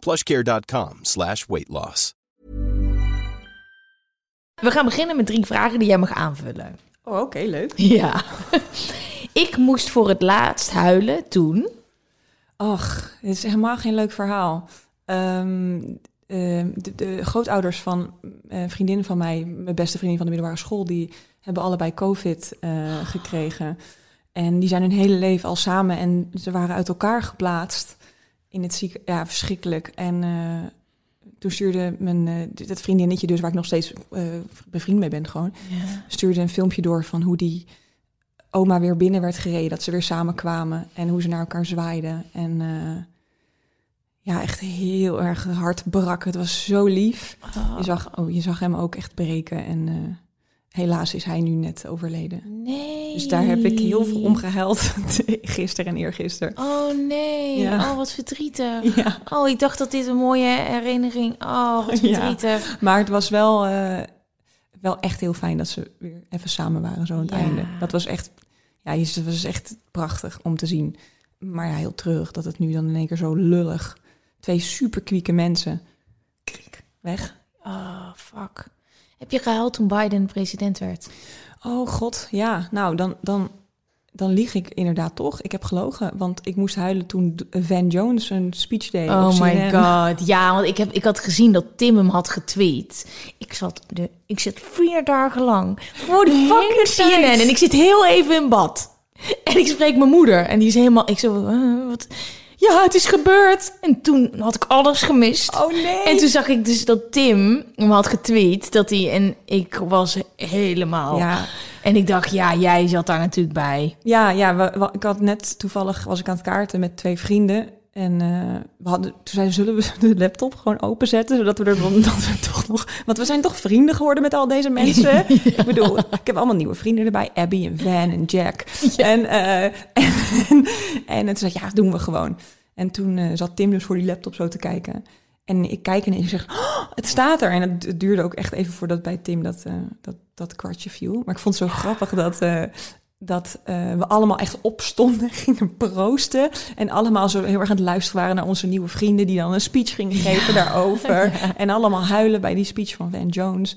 plushcare.com slash weight loss. We gaan beginnen met drie vragen die jij mag aanvullen. Oh, oké, leuk. Ja. ik moest voor het laatst huilen toen. Ach, dit is helemaal geen leuk verhaal. Ehm, ehm, de, de grootouders van uh, vriendinnen van mij, mijn beste vriendin van de middelbare school, die hebben allebei COVID eh, gekregen. En die zijn hun hele leven al samen en ze waren uit elkaar geplaatst in het ziek. Ja, verschrikkelijk. En uh, toen stuurde mijn uh, dat vriendinnetje, dus waar ik nog steeds uh, bevriend mee ben, gewoon, Ja. stuurde een filmpje door van hoe die oma weer binnen werd gereden, dat ze weer samen kwamen en hoe ze naar elkaar zwaaiden. En ja, echt heel erg hard brak. Het was zo lief. Oh. Je, zag, oh, je zag hem ook echt breken en helaas is hij nu net overleden. Nee. Dus daar heb ik heel veel om gehuild gisteren en eergisteren. Oh nee, Ja. oh wat verdrietig. Ja. Oh, ik dacht dat dit een mooie herinnering... Oh, wat Ja. verdrietig. Maar het was wel, uh, wel echt heel fijn dat ze weer even samen waren zo aan het einde. Dat was echt, ja, het was echt prachtig om te zien. Maar ja, heel terug dat het nu dan in één keer zo lullig. Twee super kwieke mensen. Krik, weg. Oh, fuck. Heb je gehuild toen Biden president werd? Oh god, ja. Nou, dan, dan, dan lieg ik inderdaad toch. Ik heb gelogen, want ik moest huilen toen Van Jones een speech deed. op Oh my CNN. god. Ja, want ik, heb, ik had gezien dat Tim hem had getweet. Ik zat, de, ik zit vier dagen lang voor die fucking CNN. En ik zit heel even in bad. En ik spreek mijn moeder. En die is helemaal... Ik zo, eh, wat... Ja, het is gebeurd. En toen had ik alles gemist. Oh nee. En toen zag ik dus dat Tim hem had getweet. Dat hij... En ik was helemaal... Ja, En ik dacht, ja, jij zat daar natuurlijk bij. ja, ja we, we- ik had net toevallig was ik aan het kaarten met twee vrienden. En eh, we hadden, toen zeiden zullen we de laptop gewoon openzetten, zodat we er dan dat we toch nog, want we zijn toch vrienden geworden met al deze mensen. Ik bedoel, ik heb allemaal nieuwe vrienden erbij, Abby en Van en Jack. En, eh, en, en, en toen zei ik, ja, dat doen we gewoon. En toen eh, zat Tim dus voor die laptop zo te kijken. En ik kijk en ik zeg, "Oh, het staat er. En het, het duurde ook echt even voordat bij Tim dat, dat, dat kwartje viel. Maar ik vond het zo grappig dat, dat eh, we allemaal echt opstonden, gingen proosten. En allemaal zo heel erg aan het luisteren waren naar onze nieuwe vrienden... die dan een speech gingen geven daarover. En allemaal huilen bij die speech van Van Jones.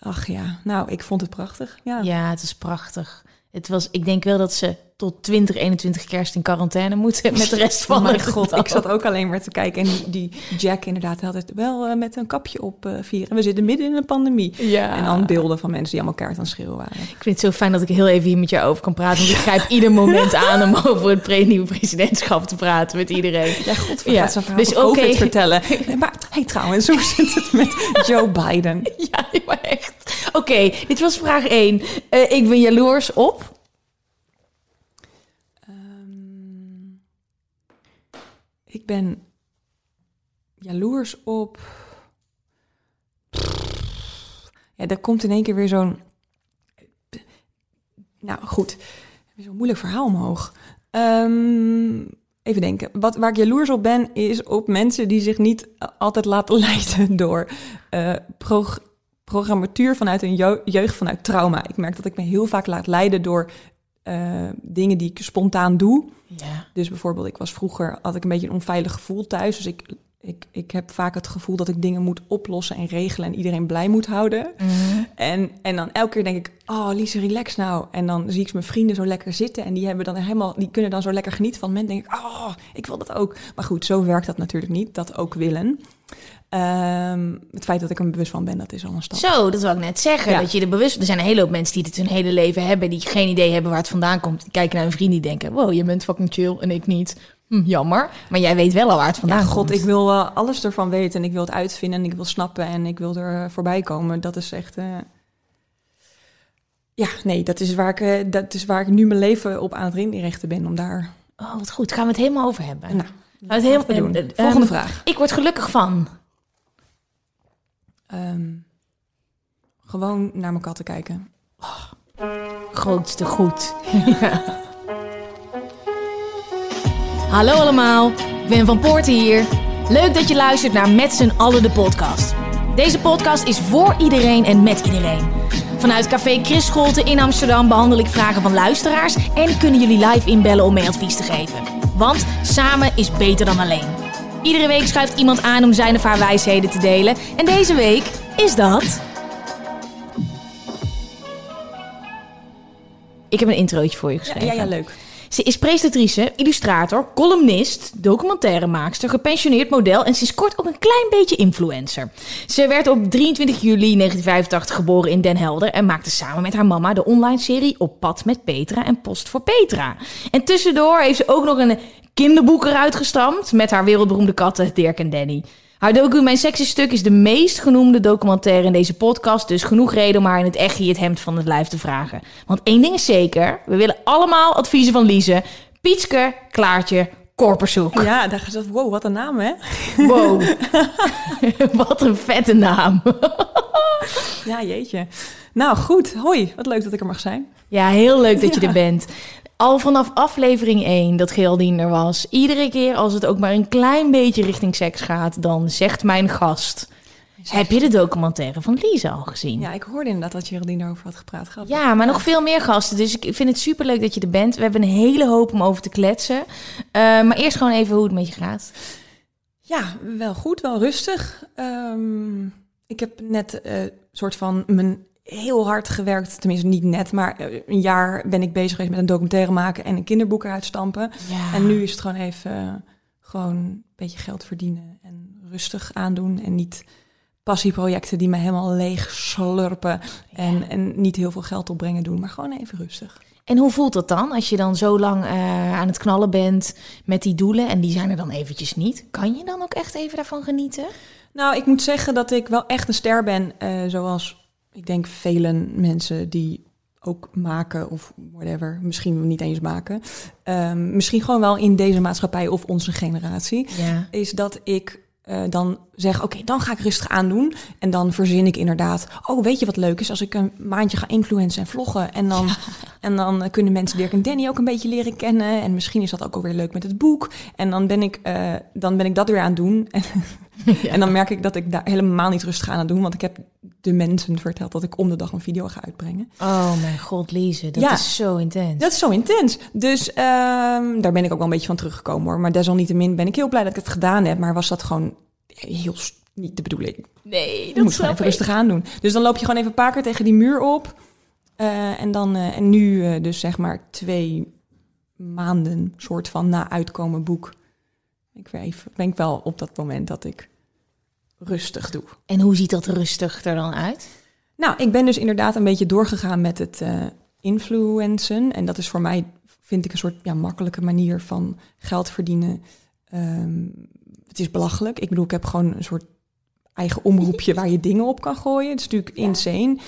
Ach ja, nou, ik vond het prachtig. Ja, Ja, het is prachtig. Het was, ik denk wel dat ze tot 2021 kerst in quarantaine moeten met de rest van Oh mijn god, ik zat ook alleen maar te kijken. En die, die Jack inderdaad had het wel eh, met een kapje op eh, vieren. We zitten midden in een pandemie. Ja. En dan beelden van mensen die allemaal kaart aan het schreeuwen waren. Ik vind het zo fijn dat ik heel even hier met jou over kan praten. Want ik grijp ieder moment aan om over het pre nieuwe presidentschap te praten met iedereen. Ja, god, Ja, zo'n verhaal dus. COVID vertellen. Maar hey, trouwens, hoe zit het met Joe Biden? Ja, maar echt. Oké, dit was vraag 1. ik ben jaloers op. ik ben jaloers op. Ja, daar komt in één keer weer zo'n. Nou goed, zo'n moeilijk verhaal omhoog. Ehm, even denken. Wat, waar ik jaloers op ben, is op mensen die zich niet altijd laten leiden door eh, prog- programmatuur vanuit een jeu- jeugd vanuit trauma. Ik merk dat ik me heel vaak laat leiden door eh, dingen die ik spontaan doe. Ja. Dus bijvoorbeeld, ik was vroeger, had ik een beetje een onveilig gevoel thuis. Dus ik, ik, ik heb vaak het gevoel dat ik dingen moet oplossen en regelen en iedereen blij moet houden. En, en dan elke keer denk ik, oh Lise, relax nou. En dan zie ik mijn vrienden zo lekker zitten en die, hebben dan helemaal, die kunnen dan zo lekker genieten van het moment. denk ik, oh, ik wil dat ook. Maar goed, zo werkt dat natuurlijk niet, dat ook willen. Ehm, het feit dat ik er bewust van ben, dat is al een stap. Zo, dat wil ik net zeggen. Ja. Dat je er bewust... Er zijn een hele hoop mensen die dit hun hele leven hebben... die geen idee hebben waar het vandaan komt. Die kijken naar hun vriend die denken... wow, je bent fucking chill en ik niet. Hm, jammer. Maar jij weet wel al waar het vandaan Ja, komt. god, ik wil eh, alles ervan weten en ik wil het uitvinden en ik wil snappen en ik wil er eh, voorbij komen. Dat is echt. eh, Ja, nee, dat is, waar ik, dat is waar ik nu mijn leven op aan het inrichten ben om daar. Oh, wat goed. Gaan we het helemaal over hebben. Nou, Gaan we het helemaal Volgende ehm, vraag. Ik word gelukkig van... ehm, gewoon naar mijn katten kijken. Grootste goed. Hallo allemaal, ben Van Poorten hier. Leuk dat je luistert naar Met z'n allen de podcast. Deze podcast is voor iedereen en met iedereen. Vanuit Café Chris Scholte in Amsterdam behandel ik vragen van luisteraars... en kunnen jullie live inbellen om mee advies te geven. Want samen is beter dan alleen. Iedere week schuift iemand aan om zijn of haar wijsheden te delen. En deze week is dat... Ik heb een introotje voor je Ja, geschreven. ja, ja, leuk. Ze is presentatrice, illustrator, columnist, documentairemaakster, gepensioneerd model en sinds kort ook een klein beetje influencer. Ze werd op 23 juli 1985 geboren in Den Helder en maakte samen met haar mama de online serie Op pad met Petra en Post voor Petra. En tussendoor heeft ze ook nog een kinderboek eruit gestampt met haar wereldberoemde katten Dirk en Danny. Haar docu Mijn Sexy Stuk is de meest genoemde documentaire in deze podcast. Dus genoeg reden om haar in het echt het hemd van het lijf te vragen. Want één ding is zeker. We willen allemaal adviezen van Lize. Pietske, Klaartje, Korperzoek. Ja, daar gezegd, wow, wat een naam, hè? Wow. Wat een vette naam. Ja, jeetje. Nou, goed. Hoi, wat leuk dat ik er mag zijn. Ja, heel leuk dat je er bent. Al vanaf aflevering 1 dat Geraldine er was. Iedere keer als het ook maar een klein beetje richting seks gaat, dan zegt mijn gast... Heb je de documentaire van Lise al gezien? Ja, ik hoorde inderdaad dat Geraldine daarover had gepraat. Grappig. Ja, maar nog veel meer gasten. Dus ik vind het superleuk dat je er bent. We hebben een hele hoop om over te kletsen. Eh, maar eerst gewoon even hoe het met je gaat. Ja, wel goed, wel rustig. Ehm, ik heb net eh soort van mijn heel hard gewerkt. Tenminste, niet net, maar eh, een jaar ben ik bezig geweest met een documentaire maken en een kinderboek eruit stampen. Ja. En nu is het gewoon even eh, gewoon een beetje geld verdienen en rustig aandoen. En niet passieprojecten die me helemaal leeg slurpen en, en niet heel veel geld opbrengen doen. Maar gewoon even rustig. En hoe voelt dat dan als je dan zo lang eh, aan het knallen bent met die doelen en die zijn er dan eventjes niet? Kan je dan ook echt even daarvan genieten? Nou, ik moet zeggen dat ik wel echt een ster ben, eh, zoals ik denk velen mensen die ook maken of whatever, misschien niet eens maken. Ehm, misschien gewoon wel in deze maatschappij of onze generatie, Ja. is dat ik eh, dan zeg, oké, dan ga ik rustig aandoen. En dan verzin ik inderdaad, oh, weet je wat leuk is? Als ik een maandje ga influencen en vloggen. En dan, en dan kunnen mensen Dirk en Danny ook een beetje leren kennen. En misschien is dat ook alweer leuk met het boek. En dan ben ik, eh, dan ben ik dat weer aan het doen. En, en dan merk ik dat ik daar helemaal niet rustig aan het doen. Want ik heb de mensen verteld dat ik om de dag een video ga uitbrengen. Oh mijn god, Lise, dat Ja. is zo intens. Dat is zo intens. Dus ehm, daar ben ik ook wel een beetje van teruggekomen hoor. Maar desalniettemin ben ik heel blij dat ik het gedaan heb. Maar was dat gewoon heel niet de bedoeling. Nee, dat moet gewoon even rustig aan doen. Dus dan loop je gewoon even een paar keer tegen die muur op. Eh, en, dan, eh, en nu eh, dus zeg maar twee maanden soort van na uitkomen boek. Ik ben ik wel op dat moment dat ik rustig doe. En hoe ziet dat rustig er dan uit? Nou, ik ben dus inderdaad een beetje doorgegaan met het eh influencen. En dat is voor mij, vind ik, een soort ja, makkelijke manier van geld verdienen. Ehm, het is belachelijk. Ik bedoel, ik heb gewoon een soort eigen omroepje waar je dingen op kan gooien. Het is natuurlijk insane.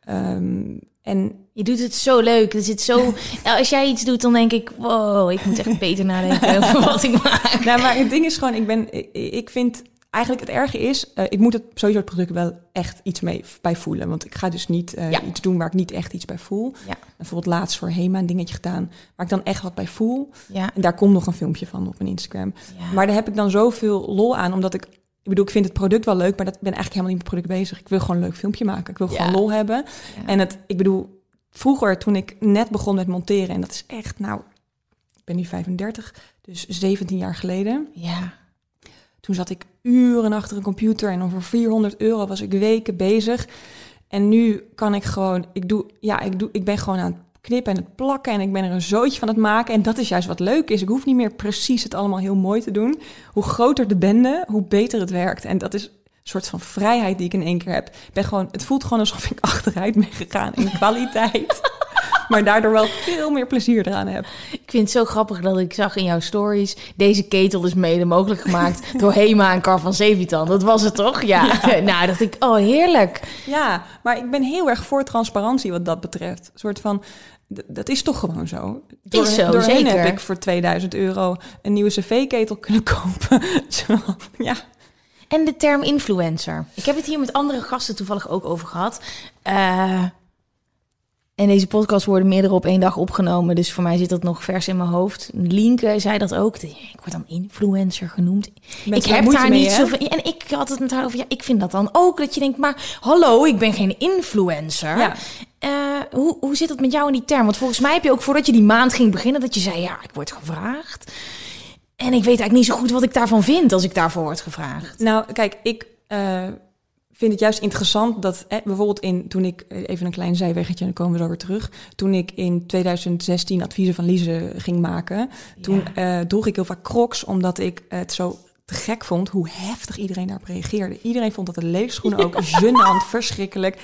Ehm, en Je doet het zo leuk. Er zit zo... Nou, als jij iets doet, dan denk ik... Wow, ik moet echt beter nadenken over wat ik maak. nou, maar het ding is gewoon, ik ben, ik, ik vind eigenlijk het erge is, eh, ik moet het sowieso het product wel echt iets mee bij voelen. Want ik ga dus niet eh, Ja. iets doen waar ik niet echt iets bij voel. Ja. Bijvoorbeeld laatst voor Hema een dingetje gedaan waar ik dan echt wat bij voel. Ja, En daar komt nog een filmpje van op mijn Instagram. Maar daar heb ik dan zoveel lol aan, omdat ik... Ik bedoel, ik vind het product wel leuk, maar dat ben eigenlijk helemaal niet met het product bezig. Ik wil gewoon een leuk filmpje maken. Ik wil Ja. gewoon lol hebben. Ja. En het, ik bedoel, vroeger toen ik net begon met monteren, en dat is echt, nou, ik ben nu 35, dus 17 jaar geleden. ja. Toen zat ik uren achter een computer en over 400 euro was ik weken bezig. En nu kan ik gewoon, ik doe, ja, ik doe, ik ben gewoon aan het knippen en het plakken en ik ben er een zootje van het maken. En dat is juist wat leuk is. Ik hoef niet meer precies het allemaal heel mooi te doen. Hoe groter de bende, hoe beter het werkt. En dat is een soort van vrijheid die ik in één keer heb. Ik ben gewoon, het voelt gewoon alsof ik achteruit ben gegaan in kwaliteit. maar daardoor wel veel meer plezier eraan heb. Ik vind het zo grappig dat ik zag in jouw stories... deze ketel is mede mogelijk gemaakt door Hema en Car van Zevitan. Dat was het toch? Ja. Nou, dacht ik, oh heerlijk. Ja, maar ik ben heel erg voor transparantie wat dat betreft. Een soort van, dat is toch gewoon zo. Is zo, doorheen zeker. heb ik voor 2000 euro een nieuwe cv-ketel kunnen kopen. Ja, En de term influencer. Ik heb het hier met andere gasten toevallig ook over gehad. Uh, en deze podcast worden meerdere op één dag opgenomen. Dus voor mij zit dat nog vers in mijn hoofd. Lienke zei dat ook. Ik word dan influencer genoemd. ik heb daar niet zoveel... En ik had het met haar over... Ja, ik vind dat dan ook. Dat je denkt, maar hallo, ik ben geen influencer. Ja. Uh, hoe, hoe zit het met jou in die term? Want volgens mij heb je ook voordat je die maand ging beginnen... dat je zei, ja, ik word gevraagd. En ik weet eigenlijk niet zo goed wat ik daarvan vind... als ik daarvoor word gevraagd. Nou, kijk, ik... Uh vind het juist interessant dat eh, bijvoorbeeld in toen ik eh, even een klein zijweggetje en dan komen we zo weer terug. Toen ik in 2016 adviezen van Lise ging maken, toen uh, droeg ik heel vaak Crocs omdat ik het zo te gek vond hoe heftig iedereen daarop reageerde. Iedereen vond dat de leegschoenen ook gênant, verschrikkelijk.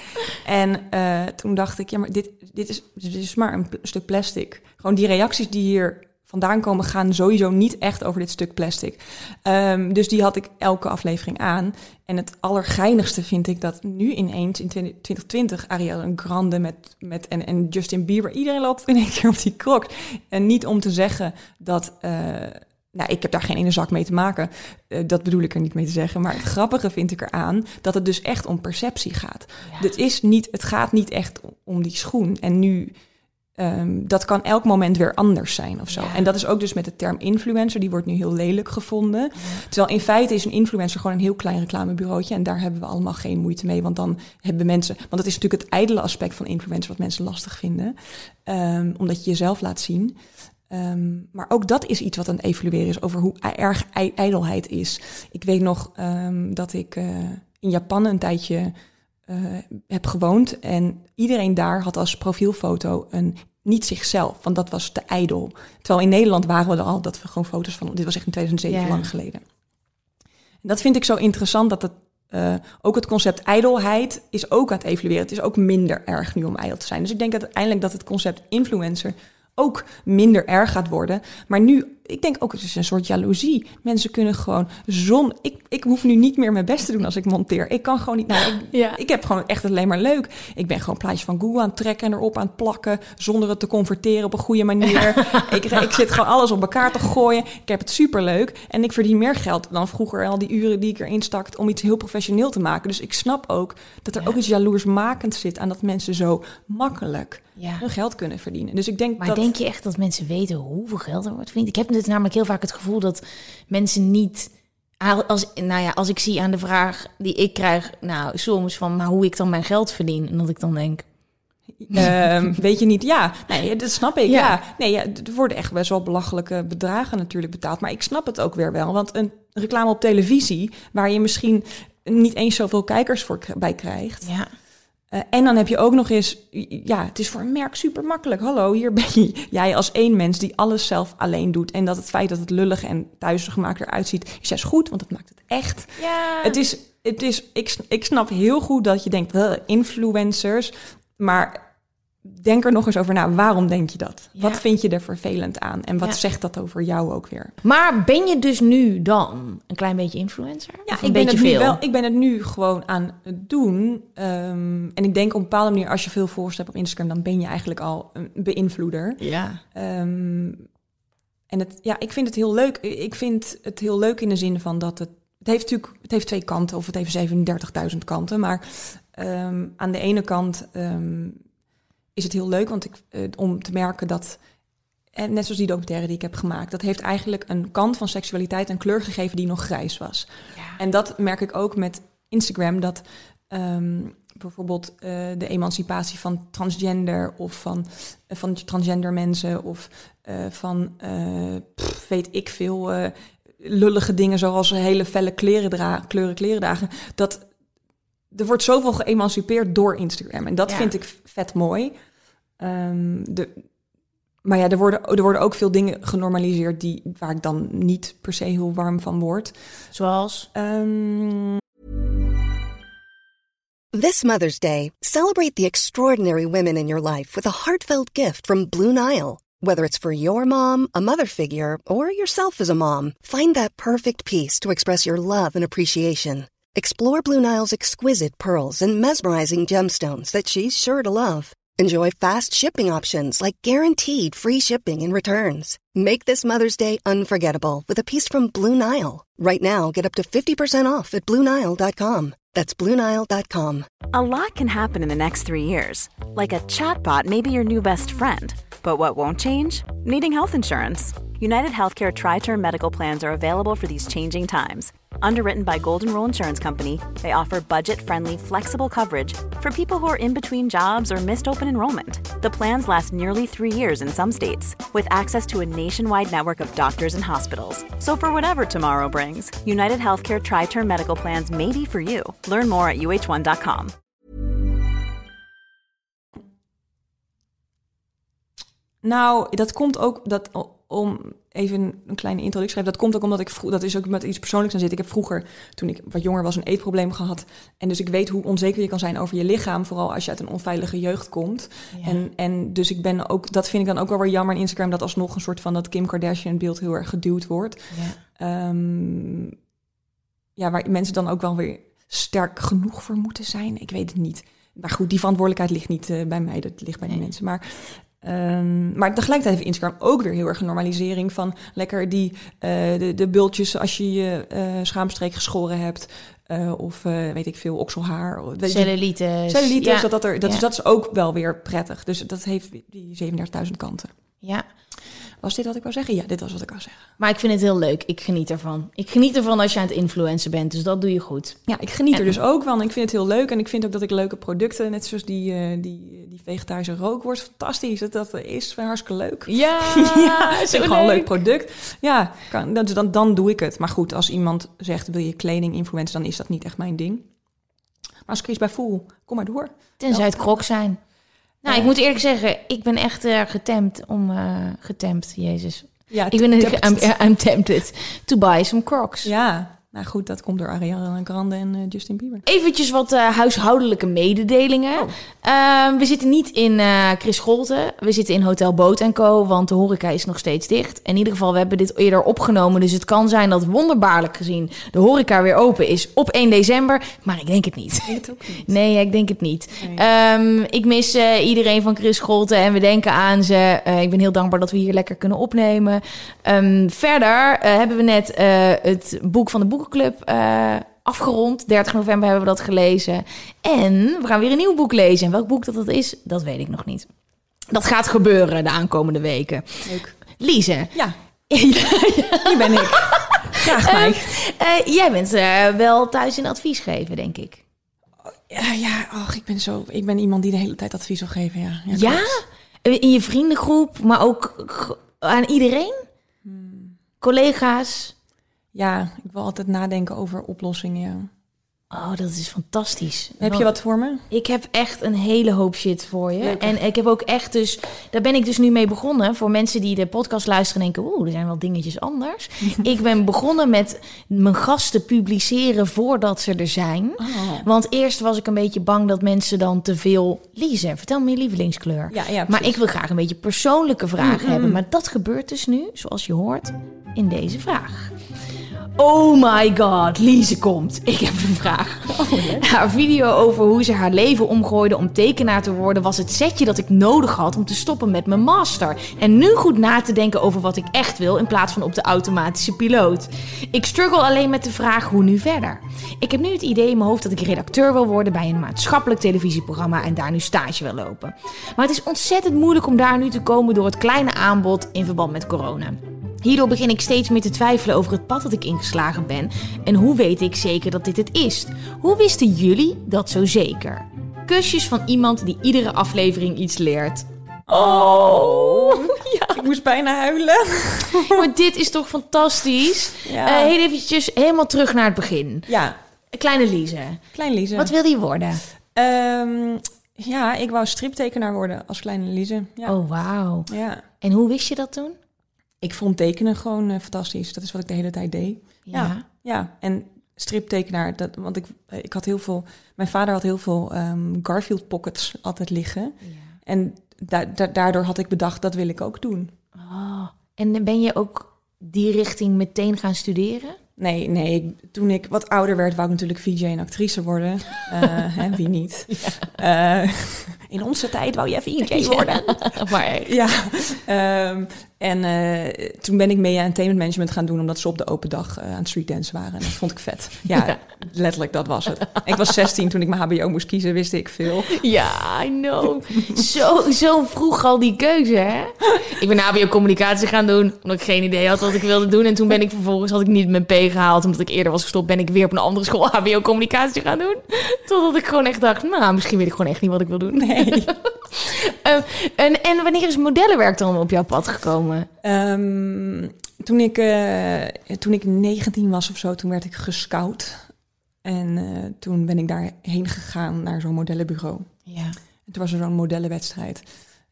En uh, toen dacht ik, ja, maar dit, dit, is, dit is maar een stuk plastic. Gewoon die reacties die hier vandaan komen gaan sowieso niet echt over dit stuk plastic. Um, dus die had ik elke aflevering aan. En het allergeinigste vind ik dat nu ineens in 2020 Ariel Grande met, met en, en Justin Bieber, iedereen loopt in één keer op die krok. En niet om te zeggen dat. Uh, nou, ik heb daar geen ene zak mee te maken. Uh, dat bedoel ik er niet mee te zeggen. Maar het grappige vind ik eraan dat het dus echt om perceptie gaat. Ja. Het, is niet, het gaat niet echt om die schoen. En nu Um, dat kan elk moment weer anders zijn of zo. En dat is ook dus met de term influencer. Die wordt nu heel lelijk gevonden. Terwijl in feite is een influencer gewoon een heel klein reclamebureautje. En daar hebben we allemaal geen moeite mee. Want dan hebben mensen... Want dat is natuurlijk het ijdele aspect van influencer... wat mensen lastig vinden. Um, omdat je jezelf laat zien. Um, maar ook dat is iets wat aan het evalueren is... over hoe erg ijdelheid is. Ik weet nog dat ik uh, in Japan een tijdje... Uh, heb gewoond. En iedereen daar had als profielfoto een niet zichzelf, want dat was te ijdel. Terwijl in Nederland waren we er al dat we gewoon foto's van. Dit was echt in 2007 lang geleden. En dat vind ik zo interessant dat het uh, ook het concept ijdelheid is ook aan het evalueren. Het is ook minder erg nu om ijdel te zijn. Dus ik denk dat uiteindelijk dat het concept influencer ook minder erg gaat worden. Maar nu, ik denk ook, het is een soort jaloezie. Mensen kunnen gewoon zon. Ik, ik hoef nu niet meer mijn best te doen als ik monteer. Ik kan gewoon niet. Nou, ik, ja. ik heb gewoon echt alleen maar leuk. Ik ben gewoon plaatjes van Google aan het trekken en erop aan het plakken. Zonder het te converteren op een goede manier. ik, ik zit gewoon alles op elkaar te gooien. Ik heb het super leuk. En ik verdien meer geld dan vroeger al die uren die ik erin stak om iets heel professioneel te maken. Dus ik snap ook dat er ook iets jaloersmakend zit aan dat mensen zo makkelijk ja. hun geld kunnen verdienen. Dus ik denk maar denk je echt dat mensen weten hoeveel geld er wordt verdiend? Ik heb dus namelijk heel vaak het gevoel dat mensen niet... Als, nou ja, als ik zie aan de vraag die ik krijg, nou soms van maar hoe ik dan mijn geld verdien. En dat ik dan denk, um, weet je niet, ja. Nee, dat snap ik, ja. ja. Nee, ja, er worden echt best wel belachelijke bedragen natuurlijk betaald. Maar ik snap het ook weer wel. Want een reclame op televisie, waar je misschien niet eens zoveel kijkers voor bij krijgt... Ja. Uh, en dan heb je ook nog eens, ja, het is voor een merk super makkelijk. Hallo, hier ben je. Jij als één mens die alles zelf alleen doet. En dat het feit dat het lullig en thuisgemaakt eruit ziet, is juist goed, want dat maakt het echt. Ja. Het is, het is ik, ik snap heel goed dat je denkt, influencers. Maar denk er nog eens over na. Waarom denk je dat? Wat vind je er vervelend aan? En wat zegt dat over jou ook weer? Maar ben je dus nu dan een klein beetje influencer? Ja, ik ben het veel? nu wel. Ik ben het nu gewoon aan het doen. Um, en ik denk op een bepaalde manier, als je veel volgers hebt op Instagram, dan ben je eigenlijk al een beïnvloeder. Ja. Um, en het, ja, ik vind het heel leuk. Ik vind het heel leuk in de zin van dat het. Het heeft natuurlijk het heeft twee kanten, of het heeft 37.000 kanten. Maar um, aan de ene kant is het heel leuk want ik, uh, om te merken dat, en net zoals die documentaire die ik heb gemaakt, dat heeft eigenlijk een kant van seksualiteit en kleur gegeven die nog grijs was. Ja. En dat merk ik ook met Instagram, dat um, bijvoorbeeld uh, de emancipatie van transgender of van, uh, van transgender mensen of van pff, weet ik veel lullige dingen zoals hele felle kleren dragen, kleuren kleren dragen, dat er wordt zoveel geëmancipeerd door Instagram. En dat ja. vind ik vet mooi. Um, de, maar ja, er worden, er worden ook veel dingen genormaliseerd die, waar ik dan niet per se heel warm van word. Zoals? Um... This Mother's Day, celebrate the extraordinary women in your life with a heartfelt gift from Blue Nile. Whether it's for your mom, a mother figure, or yourself as a mom, find that perfect piece to express your love and appreciation. Explore Blue Nile's exquisite pearls and mesmerizing gemstones that she's sure to love. Enjoy fast shipping options like guaranteed free shipping and returns. Make this Mother's Day unforgettable with a piece from Blue Nile. Right now, get up to 50% off at BlueNile.com. That's BlueNile.com. A lot can happen in the next three years. Like a chatbot may be your new best friend. But what won't change? Needing health insurance. United Healthcare Tri Term Medical Plans are available for these changing times. Underwritten by Golden Rule Insurance Company, they offer budget friendly, flexible coverage for people who are in between jobs or missed open enrollment. The plans last nearly three years in some states, with access to a nationwide network of doctors and hospitals. So, for whatever tomorrow brings, United Healthcare Tri Term Medical Plans may be for you. Learn more at uh1.com. Nou, dat komt ook dat om even een kleine introductie geven. Dat komt ook omdat ik vroeg, dat is ook met iets persoonlijks aan zit. Ik heb vroeger, toen ik wat jonger was, een eetprobleem gehad. En dus ik weet hoe onzeker je kan zijn over je lichaam, vooral als je uit een onveilige jeugd komt. En, en dus ik ben ook, dat vind ik dan ook wel weer jammer in Instagram, dat alsnog een soort van dat Kim Kardashian beeld heel erg geduwd wordt. Ja. Ehm, ja, waar mensen dan ook wel weer sterk genoeg voor moeten zijn. Ik weet het niet. Maar goed, die verantwoordelijkheid ligt niet eh, bij mij, dat ligt bij de Nee. mensen. Maar, ehm, maar tegelijkertijd heeft Instagram ook weer heel erg een normalisering van lekker die eh, de, de bultjes als je je eh, schaamstreek geschoren hebt. eh, of weet ik veel, okselhaar. Cellulitis. cellulitis, Ja. dat, dat, er, dat, Ja. is, dat is ook wel weer prettig. Dus dat heeft die 37.000 kanten. Ja, Was dit wat ik wou zeggen? Ja, dit was wat ik wou zeggen. maar ik vind het heel leuk. Ik geniet ervan. Ik geniet ervan als je aan het influencen bent, dus dat doe je goed. Ja, ik geniet er dus ook van. Ik vind het heel leuk. En ik vind ook dat ik leuke producten, net zoals die, die, die vegetarische rookworst, fantastisch. Dat, dat is hartstikke leuk. Ja, ja, het is gewoon een leuk product. Ja, kan, dan, dan, dan doe ik het. Maar goed, als iemand zegt, wil je kleding influencen, dan is dat niet echt mijn ding. Maar als ik iets bij voel, kom maar door. Tenzij het krok zijn. Nou, ik moet eerlijk zeggen, ik ben echt eh, getemd om... eh getemd, jezus. Ja, Ik ben I'm, I'm tempted to buy some crocs. Ja, nou goed, dat komt door Ariana Grande en eh, Justin Bieber. Eventjes wat eh, huishoudelijke mededelingen. Oh. Ehm, we zitten niet in eh Chris Scholten. We zitten in Hotel Boot Co. Want de horeca is nog steeds dicht. In ieder geval, we hebben dit eerder opgenomen. Dus het kan zijn dat wonderbaarlijk gezien de horeca weer open is op 1 december. Maar ik denk het niet. Ik het niet. Nee, ik denk het niet. Nee. Ehm, ik mis iedereen van Chris Scholten en we denken aan ze. Ik ben heel dankbaar dat we hier lekker kunnen opnemen. Ehm, verder hebben we net het boek van de Boekenclub eh, afgerond. 30 november hebben we dat gelezen. En we gaan weer een nieuw boek lezen. En welk boek dat, dat is, dat weet ik nog niet. Dat gaat gebeuren de aankomende weken. Leuk. Lise, Ja, hier ben ik. Graag mij. eh, jij bent eh, wel thuis in advies geven, denk ik. Ja, ja, ach, ik ben zo, ik ben iemand die de hele tijd advies wil geven, ja. Ja? In je vriendengroep, maar ook aan iedereen? Collega's? Ja, ik wil altijd nadenken over oplossingen, ja. Oh, dat is fantastisch. Heb je wat voor me? Ik heb echt een hele hoop shit voor je. En ik heb ook echt dus... Daar ben ik dus nu mee begonnen. Voor mensen die de podcast luisteren en denken... Oeh, er zijn wel dingetjes anders. ik ben begonnen met mijn gasten publiceren voordat ze er zijn. Oh. Want eerst was ik een beetje bang dat mensen dan te veel... Lise, vertel me je lievelingskleur. Ja, ja, maar ik wil graag een beetje persoonlijke vragen Mm, hebben. Maar dat gebeurt dus nu, zoals je hoort, in deze vraag. Oh my god, Lise komt. Ik heb een vraag. haar video over hoe ze haar leven omgooide om tekenaar te worden... was het setje dat ik nodig had om te stoppen met mijn master. En nu goed na te denken over wat ik echt wil... in plaats van op de automatische piloot. Ik struggle alleen met de vraag hoe nu verder. Ik heb nu het idee in mijn hoofd dat ik redacteur wil worden... bij een maatschappelijk televisieprogramma en daar nu stage wil lopen. Maar het is ontzettend moeilijk om daar nu te komen... door het kleine aanbod in verband met corona. Hierdoor begin ik steeds meer te twijfelen over het pad dat ik ingeslagen ben. En hoe weet ik zeker dat dit het is? Hoe wisten jullie dat zo zeker? Kusjes van iemand die iedere aflevering iets leert. Oh, ja. Ik moest bijna huilen. Maar dit is toch fantastisch? Ja. Eh, heel eventjes helemaal terug naar het begin. Ja, Kleine Lise, klein Lise. wat wilde je worden? Ehm, ja, ik wou striptekenaar worden als kleine Lise. Ja. Oh, wauw. ja. En hoe wist je dat toen? Ik vond tekenen gewoon eh, fantastisch. Dat is wat ik de hele tijd deed. Ja. Ja, ja. en striptekenaar, dat, want ik, eh, ik had heel veel, mijn vader had heel veel ehm, Garfield pockets altijd liggen. En da- da- daardoor had ik bedacht, dat wil ik ook doen. Oh. En ben je ook die richting meteen gaan studeren? Nee, nee, toen ik wat ouder werd, wou ik natuurlijk VJ en actrice worden. Eh, hè, wie niet? In onze tijd wou je even IJ worden. maar Ja, ehm, en eh, toen ben ik mee aan entertainment management gaan doen, omdat ze op de open dag eh, aan het streetdance waren. En dat vond ik vet. Ja, letterlijk, dat was het. Ik was 16 toen ik mijn HBO moest kiezen, wist ik veel. ja, I know. Zo, zo vroeg al die keuze, hè? Ik ben HBO-communicatie gaan doen, omdat ik geen idee had wat ik wilde doen. En toen ben ik vervolgens, had ik niet mijn P gehaald, omdat ik eerder was gestopt, ben ik weer op een andere school HBO-communicatie gaan doen. Totdat ik gewoon echt dacht, nou, misschien weet ik gewoon echt niet wat ik wil doen. Nee. Eh, en, en wanneer is modellenwerk dan op jouw pad gekomen? Ehm, toen, ik, eh, toen ik 19 was of zo, toen werd ik gescout. En eh, toen ben ik daarheen gegaan naar zo'n modellenbureau. Ja. En toen was er zo'n modellenwedstrijd.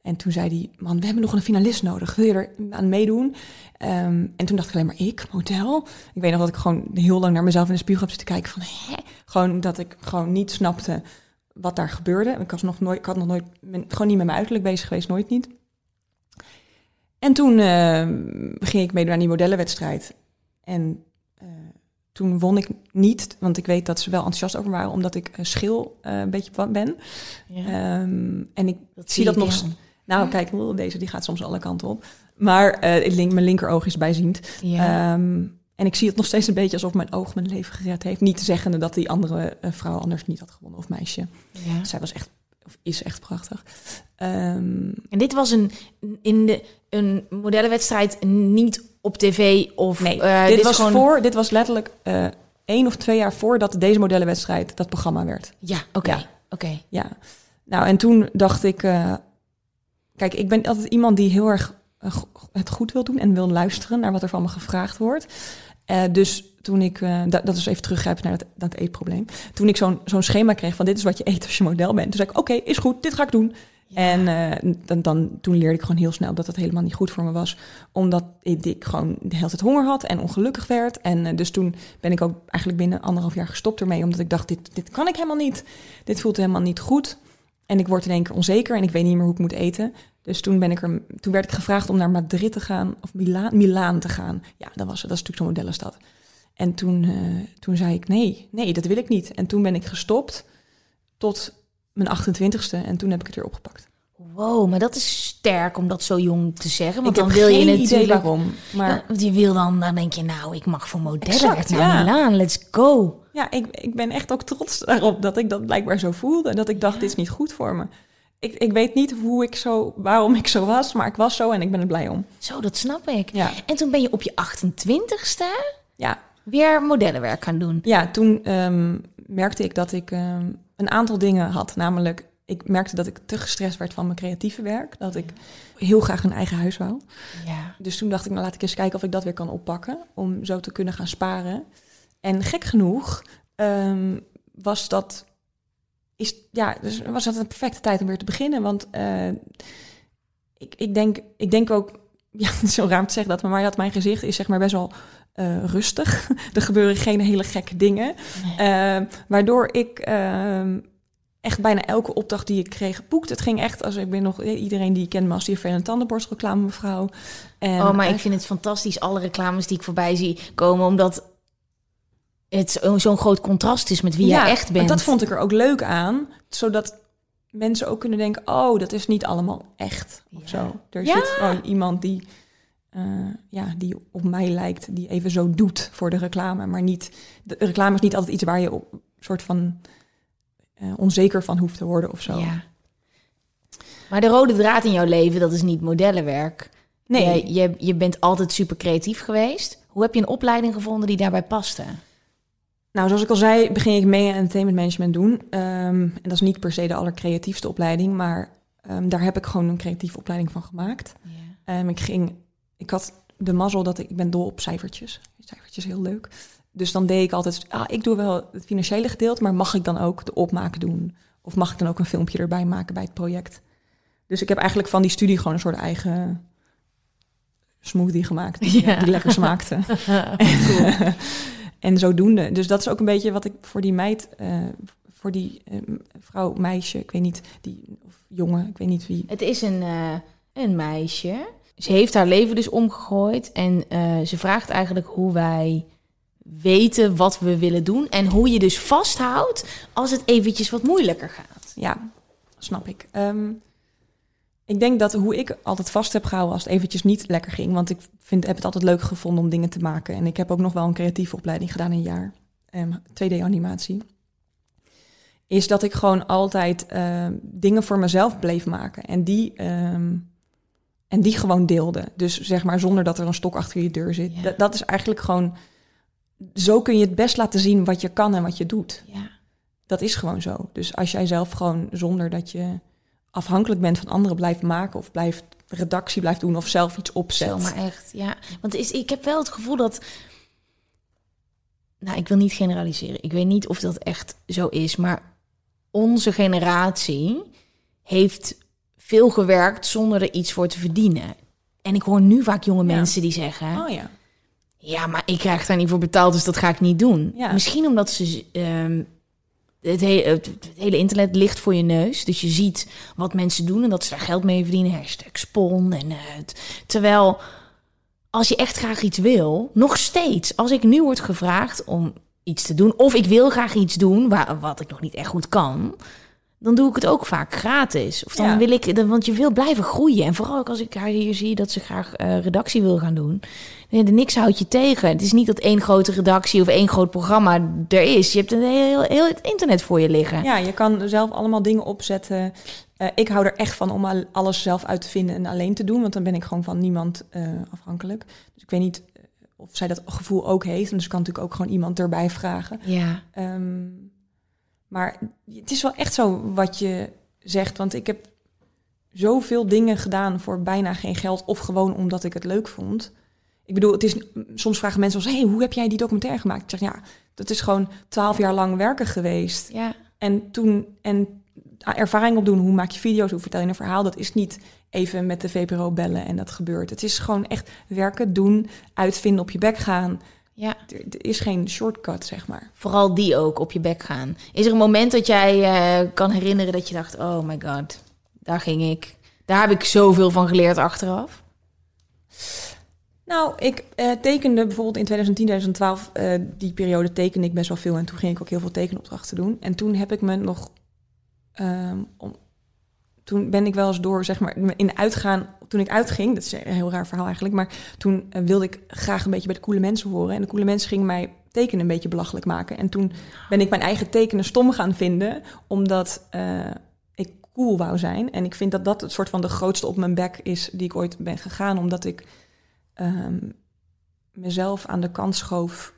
En toen zei hij, man, we hebben nog een finalist nodig. Wil je er aan meedoen? Ehm, en toen dacht ik alleen maar, ik, model? Ik weet nog dat ik gewoon heel lang naar mezelf in de spiegel heb zitten kijken van, hè? Gewoon dat ik gewoon niet snapte wat daar gebeurde. Ik was nog nooit, ik had nog nooit, ben gewoon niet met mijn uiterlijk bezig geweest, nooit niet. En toen ehm, ging ik meedoen aan die modellenwedstrijd. En eh, toen won ik niet, want ik weet dat ze wel enthousiast over waren, omdat ik een schil eh, een beetje wat ben. ja. Ehm, en ik Dat zie dat nog. Nou, kijk, deze die gaat soms alle kanten op. Maar eh, ik link, mijn linkeroog is bijziend. Ja. Ehm, en ik zie het nog steeds een beetje alsof mijn oog mijn leven gered heeft. Niet zeggende dat die andere eh, vrouw anders niet had gewonnen of meisje. ja. Zij was echt, of is echt prachtig. Ehm, En dit was een, in de, een modellenwedstrijd niet op tv of... nee, eh, dit, was gewoon... voor, dit was letterlijk eh één of twee jaar voordat deze modellenwedstrijd dat programma werd. Ja, oké. Ja. Oké. Ja, nou en toen dacht ik, eh, kijk, ik ben altijd iemand die heel erg het goed wil doen en wil luisteren naar wat er van me gevraagd wordt. Eh, dus toen ik, eh, dat, dat is even teruggrijpen naar dat, dat eetprobleem. Toen ik zo'n zo'n schema kreeg van dit is wat je eet als je model bent. Toen zei ik, oké, is goed, dit ga ik doen. En eh, dan, dan, toen leerde ik gewoon heel snel dat dat helemaal niet goed voor me was. Omdat ik, ik gewoon de hele tijd honger had en ongelukkig werd. En dus toen ben ik ook eigenlijk binnen anderhalf jaar gestopt ermee. Omdat ik dacht, dit, dit kan ik helemaal niet. Dit voelt helemaal niet goed. En ik word in één keer onzeker en ik weet niet meer hoe ik moet eten. Dus toen, ben ik er, toen werd ik gevraagd om naar Madrid te gaan, of Milaan, Milaan te gaan. Ja, dat was het. Dat is natuurlijk zo'n modellenstad. En toen, eh, toen zei ik, nee, nee, dat wil ik niet. En toen ben ik gestopt tot mijn 28ste en toen heb ik het weer opgepakt. Wow, maar dat is sterk om dat zo jong te zeggen. Want ik dan wil je natuurlijk... idee waarom. Maar Ja, want je wil dan, dan denk je, nou, ik mag voor modellen naar ja. Milaan, let's go. ja, ik, ik ben echt ook trots daarop dat ik dat blijkbaar zo voelde. En dat ik dacht, dit is niet goed voor me. Ik, ik weet niet hoe ik zo, waarom ik zo was, maar ik was zo en ik ben er blij om. Zo, dat snap ik. Ja, En toen ben je op je 28ste ja weer modellenwerk gaan doen. Ja, toen ehm, merkte ik dat ik ehm, een aantal dingen had. Namelijk, ik merkte dat ik te gestrest werd van mijn creatieve werk. Dat ik heel graag een eigen huis wou. Ja. Dus toen dacht ik, nou laat ik eens kijken of ik dat weer kan oppakken. Om zo te kunnen gaan sparen. En gek genoeg ehm, was dat... Is, ja, dus was dat een perfecte tijd om weer te beginnen. Want eh, ik, ik, denk, ik denk ook... Ja, zo raar om te zeggen dat, maar dat mijn gezicht is zeg maar best wel eh, rustig. er gebeuren geen hele gekke dingen. Eh, waardoor ik ehm, echt bijna elke opdracht die ik kreeg boekte. Het ging echt als ik ben nog iedereen die kent me als die vervelende tandenborstreclame mevrouw. En, oh, maar ik eh, vind het fantastisch, alle reclames die ik voorbij zie komen, omdat het zo- zo'n groot contrast is met wie jij echt bent. Dat vond ik er ook leuk aan, zodat mensen ook kunnen denken: oh, dat is niet allemaal echt of Ja. zo. Er Ja. zit gewoon iemand die, eh, ja, die op mij lijkt, die even zo doet voor de reclame, maar niet. De reclame is niet altijd iets waar je op soort van eh, onzeker van hoeft te worden of zo. Ja. Maar de rode draad in jouw leven, dat is niet modellenwerk. Nee. Je, je bent altijd super creatief geweest. Hoe heb je een opleiding gevonden die daarbij paste? Nou, zoals ik al zei, begin ik mee aan entertainment management doen. Ehm, en dat is niet per se de allercreatiefste opleiding, maar ehm, daar heb ik gewoon een creatieve opleiding van gemaakt. Ehm, ik ging, ik had de mazzel dat ik, ik ben dol op cijfertjes. Cijfertjes heel leuk. Dus dan deed ik altijd, ah, ik doe wel het financiële gedeelte, maar mag ik dan ook de opmaken doen? Of mag ik dan ook een filmpje erbij maken bij het project? Dus ik heb eigenlijk van die studie gewoon een soort eigen smoothie gemaakt, die, Ja. die lekker smaakte. en, en zodoende. Dus dat is ook een beetje wat ik voor die meid, eh, voor die eh, vrouw, meisje, ik weet niet, die, of jongen, ik weet niet wie. Het is een, eh, een meisje. Ze heeft haar leven dus omgegooid. En ze vraagt eigenlijk hoe wij weten wat we willen doen. En hoe je dus vasthoudt als het eventjes wat moeilijker gaat. Ja, snap ik. Ehm, ik denk dat hoe ik altijd vast heb gehouden als het eventjes niet lekker ging. Want ik vind, heb het altijd leuk gevonden om dingen te maken. En ik heb ook nog wel een creatieve opleiding gedaan, een jaar. Um, 2D-animatie. Is dat ik gewoon altijd ehm, dingen voor mezelf bleef maken. En die, ehm, en die gewoon deelde. Dus zeg maar zonder dat er een stok achter je deur zit. Ja. Dat is eigenlijk gewoon... Zo kun je het best laten zien wat je kan en wat je doet. Ja. Dat is gewoon zo. Dus als jij zelf gewoon zonder dat je afhankelijk bent van anderen blijft maken of blijft redactie blijft doen of zelf iets opzet. Zo, maar echt, ja. Want is, ik heb wel het gevoel dat... Nou, ik wil niet generaliseren. Ik weet niet of dat echt zo is, maar onze generatie heeft veel gewerkt zonder er iets voor te verdienen. En ik hoor nu vaak jonge Ja. mensen die zeggen... Oh ja. Ja, maar ik krijg daar niet voor betaald, dus dat ga ik niet doen. Ja. Misschien omdat ze... ehm, het, he- het, het hele internet ligt voor je neus. Dus je ziet wat mensen doen en dat ze daar geld mee verdienen. Hashtag spon. En, het- terwijl als je echt graag iets wil, nog steeds, als ik nu word gevraagd om iets te doen, of ik wil graag iets doen waar, wat ik nog niet echt goed kan, dan doe ik het ook vaak gratis. Of dan Ja. wil ik, want je wil blijven groeien. En vooral ook als ik haar hier zie dat ze graag eh, redactie wil gaan doen. Nee, de niks houdt je tegen. Het is niet dat één grote redactie of één groot programma er is. Je hebt een heel, heel het internet voor je liggen. Ja, je kan zelf allemaal dingen opzetten. Eh, ik hou er echt van om al- alles zelf uit te vinden en alleen te doen. Want dan ben ik gewoon van niemand eh, afhankelijk. Dus ik weet niet of zij dat gevoel ook heeft. Dus ik kan natuurlijk ook gewoon iemand erbij vragen. Ja. Ehm, maar het is wel echt zo wat je zegt. Want ik heb zoveel dingen gedaan voor bijna geen geld. Of gewoon omdat ik het leuk vond. Ik bedoel, het is, soms vragen mensen ons... Hey, hoe heb jij die documentaire gemaakt? Ik zeg, ja, dat is gewoon twaalf jaar lang werken geweest. Ja. En toen en ervaring opdoen, hoe maak je video's, hoe vertel je een verhaal, dat is niet even met de VPRO bellen en dat gebeurt. Het is gewoon echt werken, doen, uitvinden, op je bek gaan. Ja. Er, er is geen shortcut, zeg maar. Vooral die ook op je bek gaan. Is er een moment dat jij eh, kan herinneren dat je dacht: oh my god, daar ging ik. Daar heb ik zoveel van geleerd achteraf. Nou, ik eh, tekende bijvoorbeeld in 2010, 2012, eh, die periode tekende ik best wel veel en toen ging ik ook heel veel tekenopdrachten doen. En toen heb ik me nog, ehm, om, toen ben ik wel eens door, zeg maar, in uitgaan, toen ik uitging, dat is een heel raar verhaal eigenlijk, maar toen eh, wilde ik graag een beetje bij de coole mensen horen. En de coole mensen gingen mij tekenen een beetje belachelijk maken. En toen ben ik mijn eigen tekenen stom gaan vinden, omdat eh, ik cool wou zijn. En ik vind dat dat het soort van de grootste op mijn bek is die ik ooit ben gegaan, omdat ik ehm, mezelf aan de kant schoof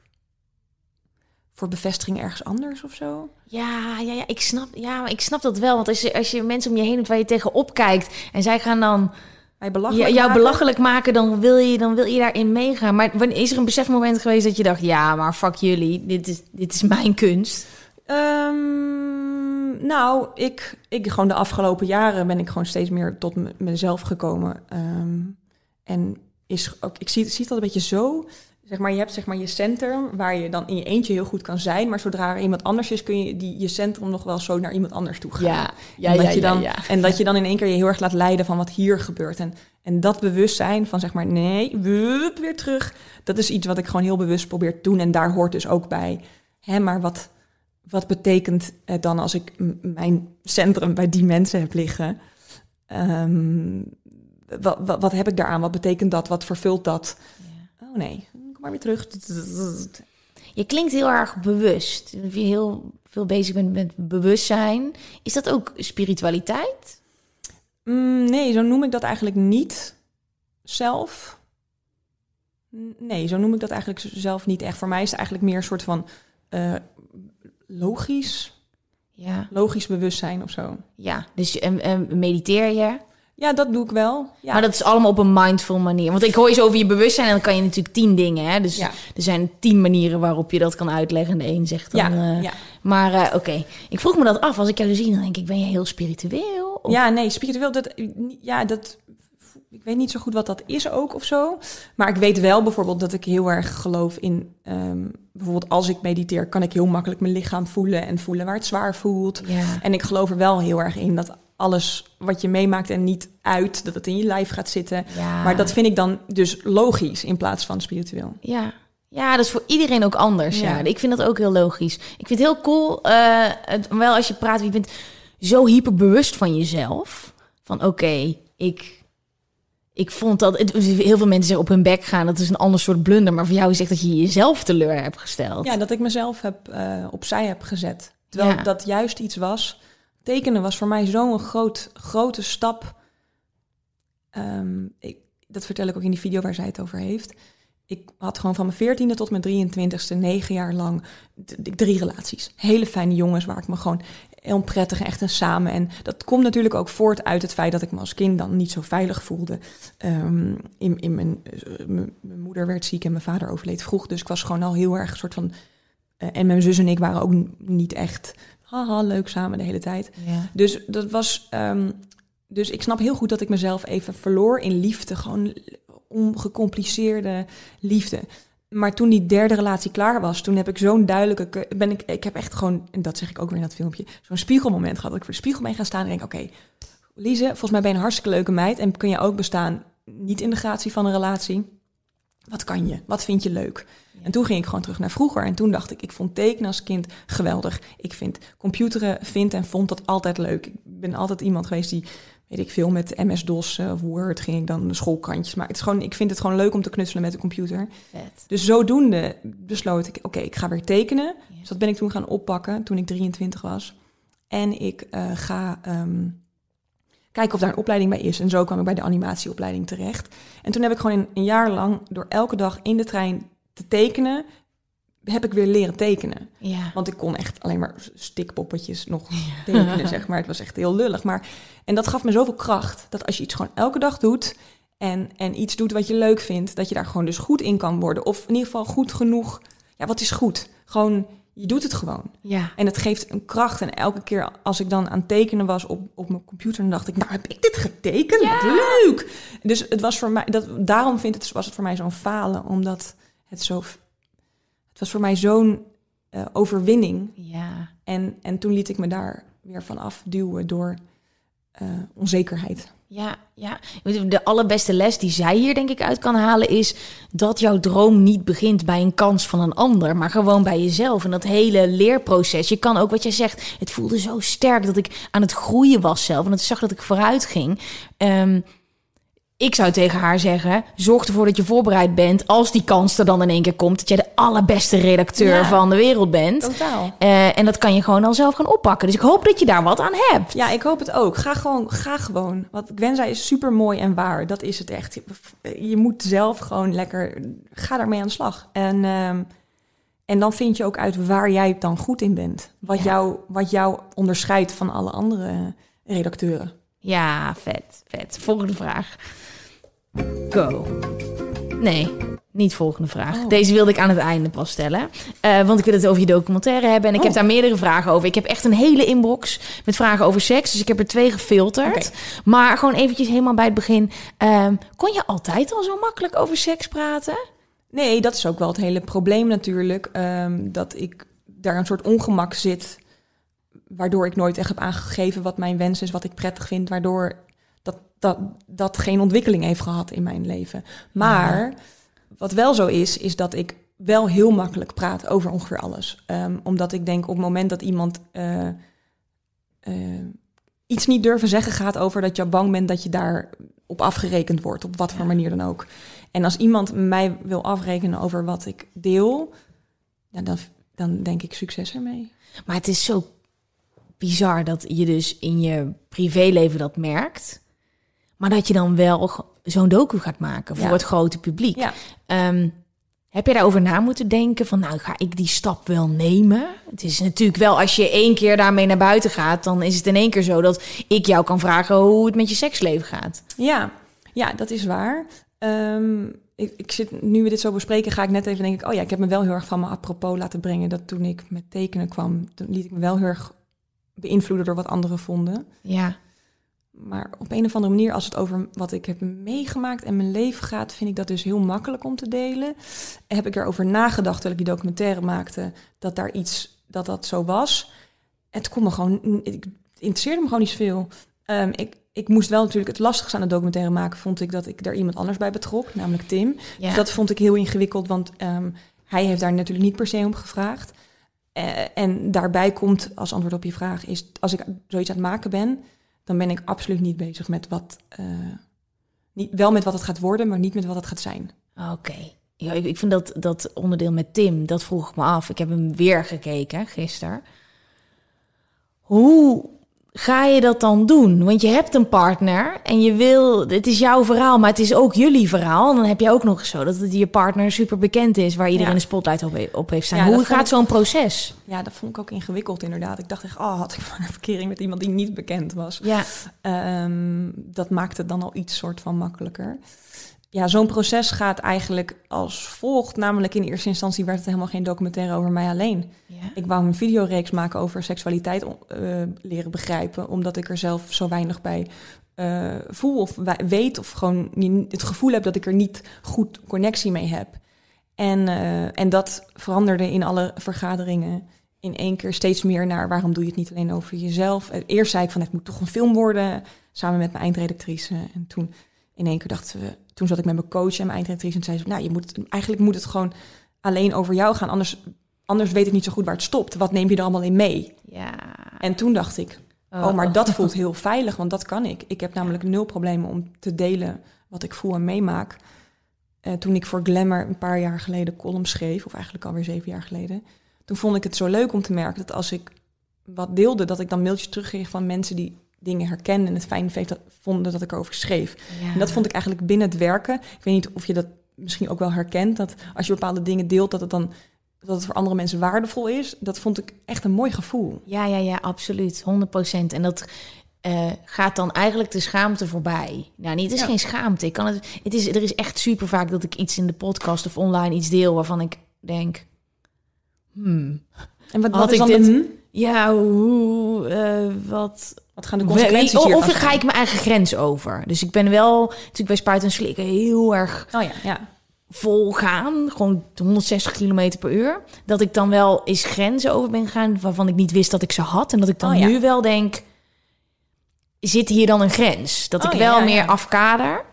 voor bevestiging ergens anders of zo. Ja, ja, ja, ik snap, ja, ik snap dat wel. Want als je, als je mensen om je heen hebt waar je tegenop kijkt en zij gaan dan Mij ja, belachelijk jou maken. belachelijk maken, dan wil, je, dan wil je daarin meegaan. Maar wanneer is er een besefmoment geweest dat je dacht: ja, maar fuck jullie, dit is, dit is mijn kunst? Ehm, nou, ik, ik gewoon de afgelopen jaren ben ik gewoon steeds meer tot me- mezelf gekomen. Ehm, en is ook, ik zie, zie het al een beetje zo. Zeg maar, je hebt zeg maar je centrum waar je dan in je eentje heel goed kan zijn. Maar zodra er iemand anders is, kun je die, je centrum nog wel zo naar iemand anders toe gaan. Ja, ja, en dat ja, je dan, ja, ja. En dat je dan in één keer je heel erg laat leiden van wat hier gebeurt. En, en dat bewustzijn van zeg maar, nee, wup, weer terug. Dat is iets wat ik gewoon heel bewust probeer te doen. En daar hoort dus ook bij. Hè, maar wat, wat betekent het dan als ik mijn centrum bij die mensen heb liggen? Ehm, wat, wat, wat heb ik daaraan? Wat betekent dat? Wat vervult dat? Oh nee, maar weer terug. Je klinkt heel erg bewust. Dat je heel veel bezig bent met bewustzijn. Is dat ook spiritualiteit? Mm, nee, zo noem ik dat eigenlijk niet zelf. Nee, zo noem ik dat eigenlijk zelf niet echt. Voor mij is het eigenlijk meer een soort van eh, logisch, Ja, logisch bewustzijn of zo. ja. Dus en, en mediteer je? Ja, dat doe ik wel. Ja, Maar dat is allemaal op een mindful manier. Want ik hoor je zo over je bewustzijn en dan kan je natuurlijk tien dingen. Hè? Dus Ja. er zijn tien manieren waarop je dat kan uitleggen. En de een zegt dan... ja, eh. Maar eh, oké, ik vroeg me dat af. Als ik jou zie, dan denk ik, ben je heel spiritueel? Of- ja, nee, spiritueel, dat, ja, dat, ik weet niet zo goed wat dat is ook of zo. Maar ik weet wel bijvoorbeeld dat ik heel erg geloof in, ehm, bijvoorbeeld als ik mediteer, kan ik heel makkelijk mijn lichaam voelen en voelen waar het zwaar voelt. Ja. En ik geloof er wel heel erg in dat alles wat je meemaakt en niet uit, dat het in je lijf gaat zitten. Ja. Maar dat vind ik dan dus logisch in plaats van spiritueel. Ja. Ja, dat is voor iedereen ook anders. Ja. Ja. ik vind dat ook heel logisch. Ik vind het heel cool, eh, het, wel als je praat, wie bent zo hyperbewust van jezelf. Van oké, ik, ik vond dat... het- Heel veel mensen op hun bek gaan, dat is een ander soort blunder. Maar voor jou is echt dat je jezelf teleur hebt gesteld. Ja, dat ik mezelf heb, eh, opzij heb gezet. Terwijl Ja. dat juist iets was. Tekenen was voor mij zo'n groot, grote stap. Ehm, ik, dat vertel ik ook in die video waar zij het over heeft. Ik had gewoon van mijn veertiende tot mijn 23ste, negen jaar lang, drie relaties. Hele fijne jongens waar ik me gewoon heel prettig echt een samen. En dat komt natuurlijk ook voort uit het feit dat ik me als kind dan niet zo veilig voelde. Ehm, in, in mijn, eh, mijn, moeder werd ziek en mijn vader overleed vroeg. Dus ik was gewoon al heel erg een soort van... eh, en mijn zus en ik waren ook niet echt haha, leuk samen de hele tijd. Ja. Dus dat was. ehm, dus ik snap heel goed dat ik mezelf even verloor in liefde. Gewoon ongecompliceerde liefde. Maar toen die derde relatie klaar was, toen heb ik zo'n duidelijke. ke- Ben ik, ik heb echt gewoon, en dat zeg ik ook weer in dat filmpje, zo'n spiegelmoment gehad. Dat ik voor de spiegel ben gaan staan en denk: oké, Lise, volgens mij ben je een hartstikke leuke meid. En kun je ook bestaan niet in de gratie van een relatie. Wat kan je? Wat vind je leuk? En toen ging ik gewoon terug naar vroeger. En toen dacht ik, ik vond tekenen als kind geweldig. Ik vind computeren, vind en vond dat altijd leuk. Ik ben altijd iemand geweest die, weet ik veel, met MS-DOS eh, of Word ging ik dan de schoolkantjes. Maar het is gewoon, ik vind het gewoon leuk om te knutselen met de computer. Vet. Dus zodoende besloot ik, oké, ik ga weer tekenen. Dus dat ben ik toen gaan oppakken toen ik 23 was. En ik eh, ga ehm, kijken of daar een opleiding bij is. En zo kwam ik bij de animatieopleiding terecht. En toen heb ik gewoon een, een jaar lang door elke dag in de trein te tekenen, heb ik weer leren tekenen. Ja. Want ik kon echt alleen maar stikpoppetjes nog tekenen, zeg maar. Het was echt heel lullig. Maar, en dat gaf me zoveel kracht, dat als je iets gewoon elke dag doet... En, en iets doet wat je leuk vindt, dat je daar gewoon dus goed in kan worden. Of in ieder geval goed genoeg. Ja, wat is goed? Gewoon, je doet het gewoon. Ja. En het geeft een kracht. En elke keer als ik dan aan het tekenen was op, op mijn computer, dan dacht ik, nou heb ik dit getekend? Leuk! Dus het was voor mij, dat, daarom vind het, was het voor mij zo'n falen, omdat het zo, het was voor mij zo'n eh, overwinning. Ja. En, en toen liet ik me daar weer van afduwen door eh, onzekerheid. Ja, ja. De allerbeste les die zij hier denk ik uit kan halen is dat jouw droom niet begint bij een kans van een ander, maar gewoon bij jezelf. En dat hele leerproces. Je kan ook wat jij zegt. Het voelde zo sterk dat ik aan het groeien was zelf en dat zag dat ik vooruit ging. Ehm, ik zou tegen haar zeggen: zorg ervoor dat je voorbereid bent als die kans er dan in één keer komt dat jij de allerbeste redacteur Ja. van de wereld bent. Totaal. Eh, en dat kan je gewoon al zelf gaan oppakken. Dus ik hoop dat je daar wat aan hebt. Ja, ik hoop het ook. Ga gewoon, ga gewoon. Wat Gwen zei is super mooi en waar. Dat is het echt. Je, je moet zelf gewoon lekker, ga daarmee aan de slag. En, ehm, en dan vind je ook uit waar jij dan goed in bent. Wat, jou, wat jou onderscheidt van alle andere redacteuren. Ja, vet, vet. Volgende vraag. Go. Nee, niet volgende vraag. Oh. Deze wilde ik aan het einde pas stellen. Eh, want ik wil het over je documentaire hebben. En ik Oh. heb daar meerdere vragen over. Ik heb echt een hele inbox met vragen over seks. Dus ik heb er twee gefilterd. Maar gewoon eventjes helemaal bij het begin. Ehm, kon je altijd al zo makkelijk over seks praten? Nee, dat is ook wel het hele probleem natuurlijk. ehm, dat ik daar een soort ongemak zit. Waardoor ik nooit echt heb aangegeven wat mijn wens is, wat ik prettig vind. Waardoor dat, dat, geen ontwikkeling heeft gehad in mijn leven. Maar wat wel zo is, is dat ik wel heel makkelijk praat over ongeveer alles. Ehm, omdat ik denk op het moment dat iemand eh, eh, iets niet durven zeggen gaat over dat je bang bent dat je daar op afgerekend wordt, op wat voor manier dan ook. En als iemand mij wil afrekenen over wat ik deel, dan, dan denk ik succes ermee. Maar het is zo bizar dat je dus in je privéleven dat merkt. Maar dat je dan wel zo'n docu gaat maken voor Ja. het grote publiek. Ja. Ehm, heb je daarover na moeten denken van, nou, ga ik die stap wel nemen? Het is natuurlijk wel, als je één keer daarmee naar buiten gaat, dan is het in één keer zo dat ik jou kan vragen hoe het met je seksleven gaat. Ja, ja dat is waar. Ehm, ik, ik zit, nu we dit zo bespreken, ga ik net even denken, oh ja, ik heb me wel heel erg van me apropos laten brengen. Dat toen ik met tekenen kwam, toen liet ik me wel heel erg beïnvloeden door wat anderen vonden. Ja, Maar op een of andere manier, als het over wat ik heb meegemaakt en mijn leven gaat, vind ik dat dus heel makkelijk om te delen. Heb ik erover nagedacht terwijl ik die documentaire maakte, dat daar iets, dat dat zo was. Het kon me gewoon, ik, interesseerde me gewoon niet zoveel. Ehm, ik, ik moest wel natuurlijk het lastigste aan de documentaire maken, vond ik dat ik daar iemand anders bij betrok, namelijk Tim. ja. Dus dat vond ik heel ingewikkeld, want ehm, hij heeft daar natuurlijk niet per se om gevraagd. Eh, en daarbij komt, als antwoord op je vraag, is als ik zoiets aan het maken ben, dan ben ik absoluut niet bezig met wat, eh, niet, wel met wat het gaat worden, maar niet met wat het gaat zijn. Oké. Ja, ik, ik vind dat, dat onderdeel met Tim, dat vroeg ik me af. Ik heb hem weer gekeken gisteren. Hoe ga je dat dan doen? Want je hebt een partner en je wil, het is jouw verhaal, maar het is ook jullie verhaal. En dan heb je ook nog zo dat het je partner super bekend is, waar iedereen Ja. een spotlight op, op heeft staan. Ja, Hoe gaat zo'n proces? Ja, dat vond ik ook ingewikkeld inderdaad. Ik dacht echt, oh, had ik maar een verkering met iemand die niet bekend was. Ja, Ehm, dat maakt het dan al iets soort van makkelijker. Ja, zo'n proces gaat eigenlijk als volgt. Namelijk in eerste instantie werd het helemaal geen documentaire over mij alleen. ja. Ik wou een videoreeks maken over seksualiteit eh, leren begrijpen, omdat ik er zelf zo weinig bij eh, voel of weet of gewoon niet- het gevoel heb dat ik er niet goed connectie mee heb. En, eh, en dat veranderde in alle vergaderingen in één keer steeds meer naar waarom doe je het niet alleen over jezelf. Eerst zei ik van het moet toch een film worden, samen met mijn eindredactrice. En toen in één keer dachten we, toen zat ik met mijn coach en mijn eindredactrice en zei ze, nou je moet, eigenlijk moet het gewoon alleen over jou gaan, anders, anders weet ik niet zo goed waar het stopt. Wat neem je er allemaal in mee? ja. En toen dacht ik, oh, maar dat voelt heel veilig, want dat kan ik. Ik heb namelijk nul problemen om te delen wat ik voel en meemaak. Eh, toen ik voor Glamour een paar jaar geleden column schreef, of eigenlijk alweer zeven jaar geleden, toen vond ik het zo leuk om te merken dat als ik wat deelde, dat ik dan mailtjes terugkreeg van mensen die dingen herkenden en het fijn vonden dat ik erover schreef. Ja. En dat vond ik eigenlijk binnen het werken. Ik weet niet of je dat misschien ook wel herkent, dat als je bepaalde dingen deelt, dat het dan dat het voor andere mensen waardevol is. Dat vond ik echt een mooi gevoel. Ja, ja, ja, absoluut. 100%. En dat eh, gaat dan eigenlijk de schaamte voorbij. Nou, niet, het is Ja. geen schaamte. Ik kan het, het is, er is echt super vaak dat ik iets in de podcast of online iets deel waarvan ik denk... Hmm, En wat, Had is ik dan dit- de hm? ja, hoe, eh, wat... Wat gaan de consequenties of, of ga ik mijn eigen grens over. Dus ik ben wel, natuurlijk bij Spuiten en Slikken, heel erg Oh ja, ja. vol gaan. Gewoon 160 km per uur. Dat ik dan wel eens grenzen over ben gegaan waarvan ik niet wist dat ik ze had. En dat ik dan Oh ja. nu wel denk, zit hier dan een grens? Dat Oh ik ja, wel meer afkader.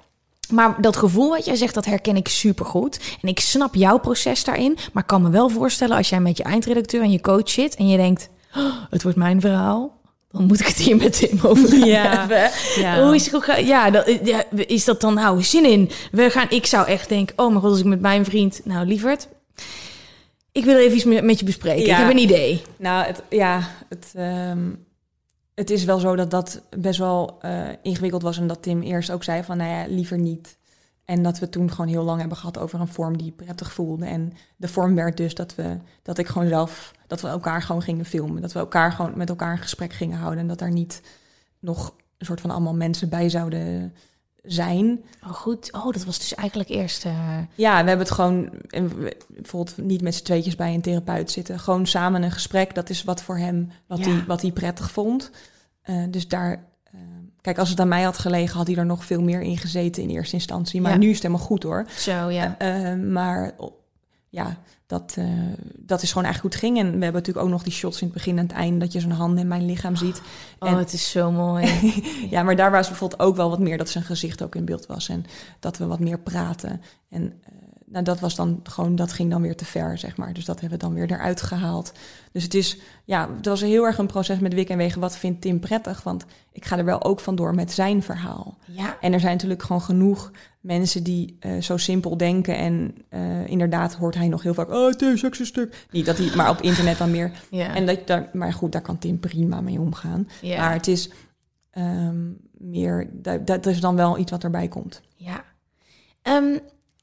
Maar dat gevoel wat jij zegt, dat herken ik supergoed. En ik snap jouw proces daarin. Maar ik kan me wel voorstellen als jij met je eindredacteur en je coach zit... en je denkt, "Oh, het wordt mijn verhaal... dan moet ik het hier met Tim over Ja. hebben. Ja. Hoe is, hoe ga- ja, dat, ja, is dat dan nou zin in? We gaan, ik zou echt denken, oh mijn god, als ik met mijn vriend... Nou, lieverd, ik wil even iets met met je bespreken. Ja. Ik heb een idee. Nou, het, ja, het, ehm, het is wel zo dat dat best wel eh, ingewikkeld was. En dat Tim eerst ook zei van, nou ja, liever niet. En dat we toen gewoon heel lang hebben gehad over een vorm die prettig voelde. En de vorm werd dus dat, we, dat ik gewoon zelf, dat we elkaar gewoon gingen filmen. Dat we elkaar gewoon met elkaar een gesprek gingen houden. En dat daar niet nog een soort van allemaal mensen bij zouden zijn. Oh goed, oh dat was dus eigenlijk eerst... eh, Ja, we hebben het gewoon bijvoorbeeld niet met z'n tweetjes bij een therapeut zitten. Gewoon samen een gesprek. Dat is wat voor hem, wat, Ja. hij, wat hij prettig vond. Eh, dus daar, kijk, als het aan mij had gelegen, had hij er nog veel meer in gezeten in eerste instantie. Maar Ja. nu is het helemaal goed hoor. zo, ja. Eh, maar o- ja, dat, eh, dat is gewoon eigenlijk hoe het ging. En we hebben natuurlijk ook nog die shots in het begin en het einde, dat je zo'n handen in mijn lichaam ziet. Oh, en- het is zo mooi. Ja, maar daar was bijvoorbeeld ook wel wat meer dat zijn gezicht ook in beeld was. En dat we wat meer praten. En eh, nou, dat was dan gewoon, dat ging dan weer te ver, zeg maar. Dus dat hebben we dan weer eruit gehaald. Dus het is, ja, het was heel erg een proces met Wik en Wegen. Wat vindt Tim prettig? Want ik ga er wel ook vandoor met zijn verhaal. ja. En er zijn natuurlijk gewoon genoeg mensen die eh, zo simpel denken. En eh, inderdaad hoort hij nog heel vaak, oh, Tim, seks een stuk. Niet dat hij, maar op internet dan meer. Ja. En dat, daar, maar goed, daar kan Tim prima mee omgaan. Ja. Maar het is ehm, meer, dat, dat is dan wel iets wat erbij komt. Ja. Ehm,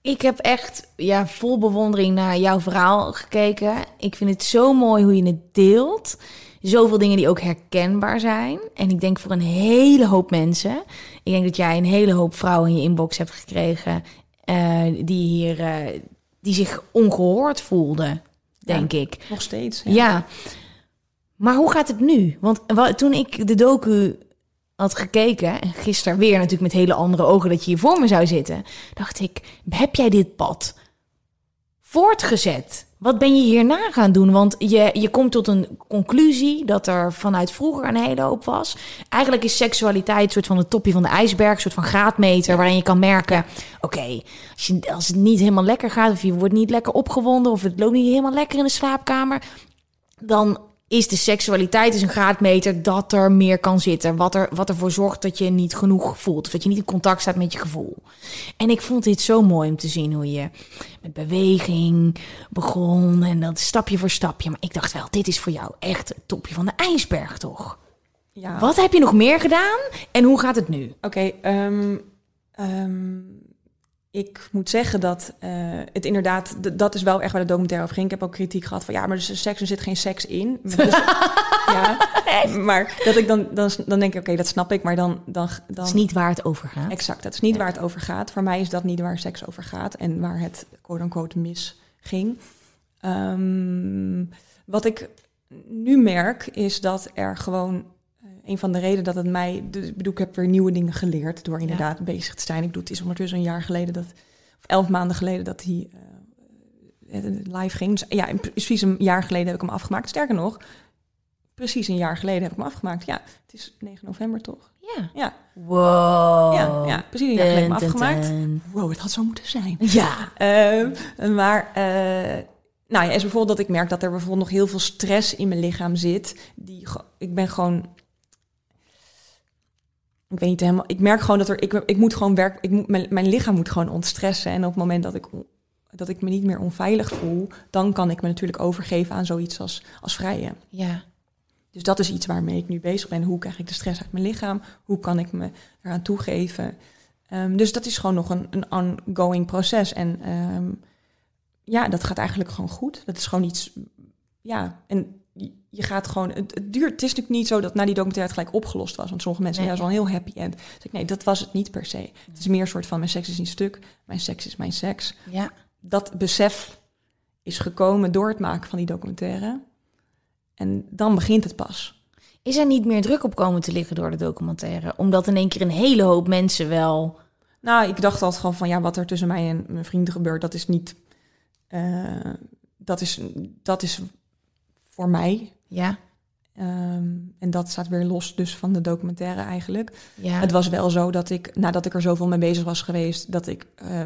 ik heb echt ja, vol bewondering naar jouw verhaal gekeken. Ik vind het zo mooi hoe je het deelt. Zoveel dingen die ook herkenbaar zijn. En ik denk voor een hele hoop mensen. Ik denk dat jij een hele hoop vrouwen in je inbox hebt gekregen. eh, die hier eh, die zich ongehoord voelden, denk ik. Nog steeds. Ja. Maar hoe gaat het nu? Want wa- toen ik de docu had gekeken, en gisteren weer natuurlijk met hele andere ogen dat je hier voor me zou zitten, dacht ik, heb jij dit pad voortgezet? Wat ben je hierna gaan doen? Want je, je komt tot een conclusie dat er vanuit vroeger een hele hoop was. Eigenlijk is seksualiteit een soort van het topje van de ijsberg, een soort van graadmeter waarin je kan merken, oké, als, je- als het niet helemaal lekker gaat of je wordt niet lekker opgewonden of het loopt niet helemaal lekker in de slaapkamer, dan is de seksualiteit dus een graadmeter dat er meer kan zitten. Wat, er, wat ervoor zorgt dat je niet genoeg voelt. Of dat je niet in contact staat met je gevoel. En ik vond dit zo mooi om te zien hoe je met beweging begon. En dat stapje voor stapje. Maar ik dacht wel, dit is voor jou echt het topje van de ijsberg, toch? Ja. Wat heb je nog meer gedaan? En hoe gaat het nu? Oké, ehm, ehm, ik moet zeggen dat eh, het inderdaad, dat is wel echt waar de documentaire over ging. Ik heb ook kritiek gehad van ja, maar dus seks, er zit geen seks in. Maar dus- ja, maar dat ik dan, dan, dan denk ik, oké, dat snap ik, maar dan, dan, dan Dat is niet waar het over gaat. Exact, dat is niet waar het over gaat. Voor mij is dat niet waar seks over gaat en waar het quote-unquote mis ging. Ehm, wat ik nu merk is dat er gewoon een van de redenen dat het mij, dus ik bedoel, ik heb weer nieuwe dingen geleerd door inderdaad bezig te zijn. Ik doe het is ondertussen een jaar geleden dat, of elf maanden geleden dat hij eh, het live ging. Dus, ja, precies een jaar geleden heb ik hem afgemaakt. Sterker nog, precies een jaar geleden heb ik hem afgemaakt. Ja, het is 9 november toch? Ja. Ja, Wow. ja, ja precies een jaar geleden heb ik hem afgemaakt. Wow, het had zo moeten zijn. Ja. Ehm, maar, eh, nou ja, is bijvoorbeeld dat ik merk dat er bijvoorbeeld nog heel veel stress in mijn lichaam zit. Die, ik ben gewoon, ik weet niet helemaal, ik merk gewoon dat er, ik, ik moet gewoon werk, ik moet, mijn, mijn lichaam moet gewoon ontstressen. En op het moment dat ik, dat ik me niet meer onveilig voel, dan kan ik me natuurlijk overgeven aan zoiets als, als vrijen. Ja. Dus dat is iets waarmee ik nu bezig ben. Hoe krijg ik de stress uit mijn lichaam? Hoe kan ik me eraan toegeven? Ehm, dus dat is gewoon nog een, een ongoing proces. En ehm, ja, dat gaat eigenlijk gewoon goed. Dat is gewoon iets. Ja, en je- gaat gewoon. Het, het duurt. Het is natuurlijk niet zo dat na die documentaire het gelijk opgelost was. Want sommige mensen Nee. ja, is wel een heel happy end. Dus ik, nee, dat was het niet per se. Het is meer een soort van: mijn seks is niet stuk. Mijn seks is mijn seks. Ja. Dat besef is gekomen door het maken van die documentaire. En dan begint het pas. Is er niet meer druk op komen te liggen door de documentaire? Omdat in één keer een hele hoop mensen wel... Nou, ik dacht altijd gewoon van ja, wat er tussen mij en mijn vrienden gebeurt, dat is niet. eh, dat, is, dat is voor mij. Ja, Ehm, en dat staat weer los dus van de documentaire eigenlijk. ja. Het was wel zo dat ik, nadat ik er zoveel mee bezig was geweest, dat ik eh,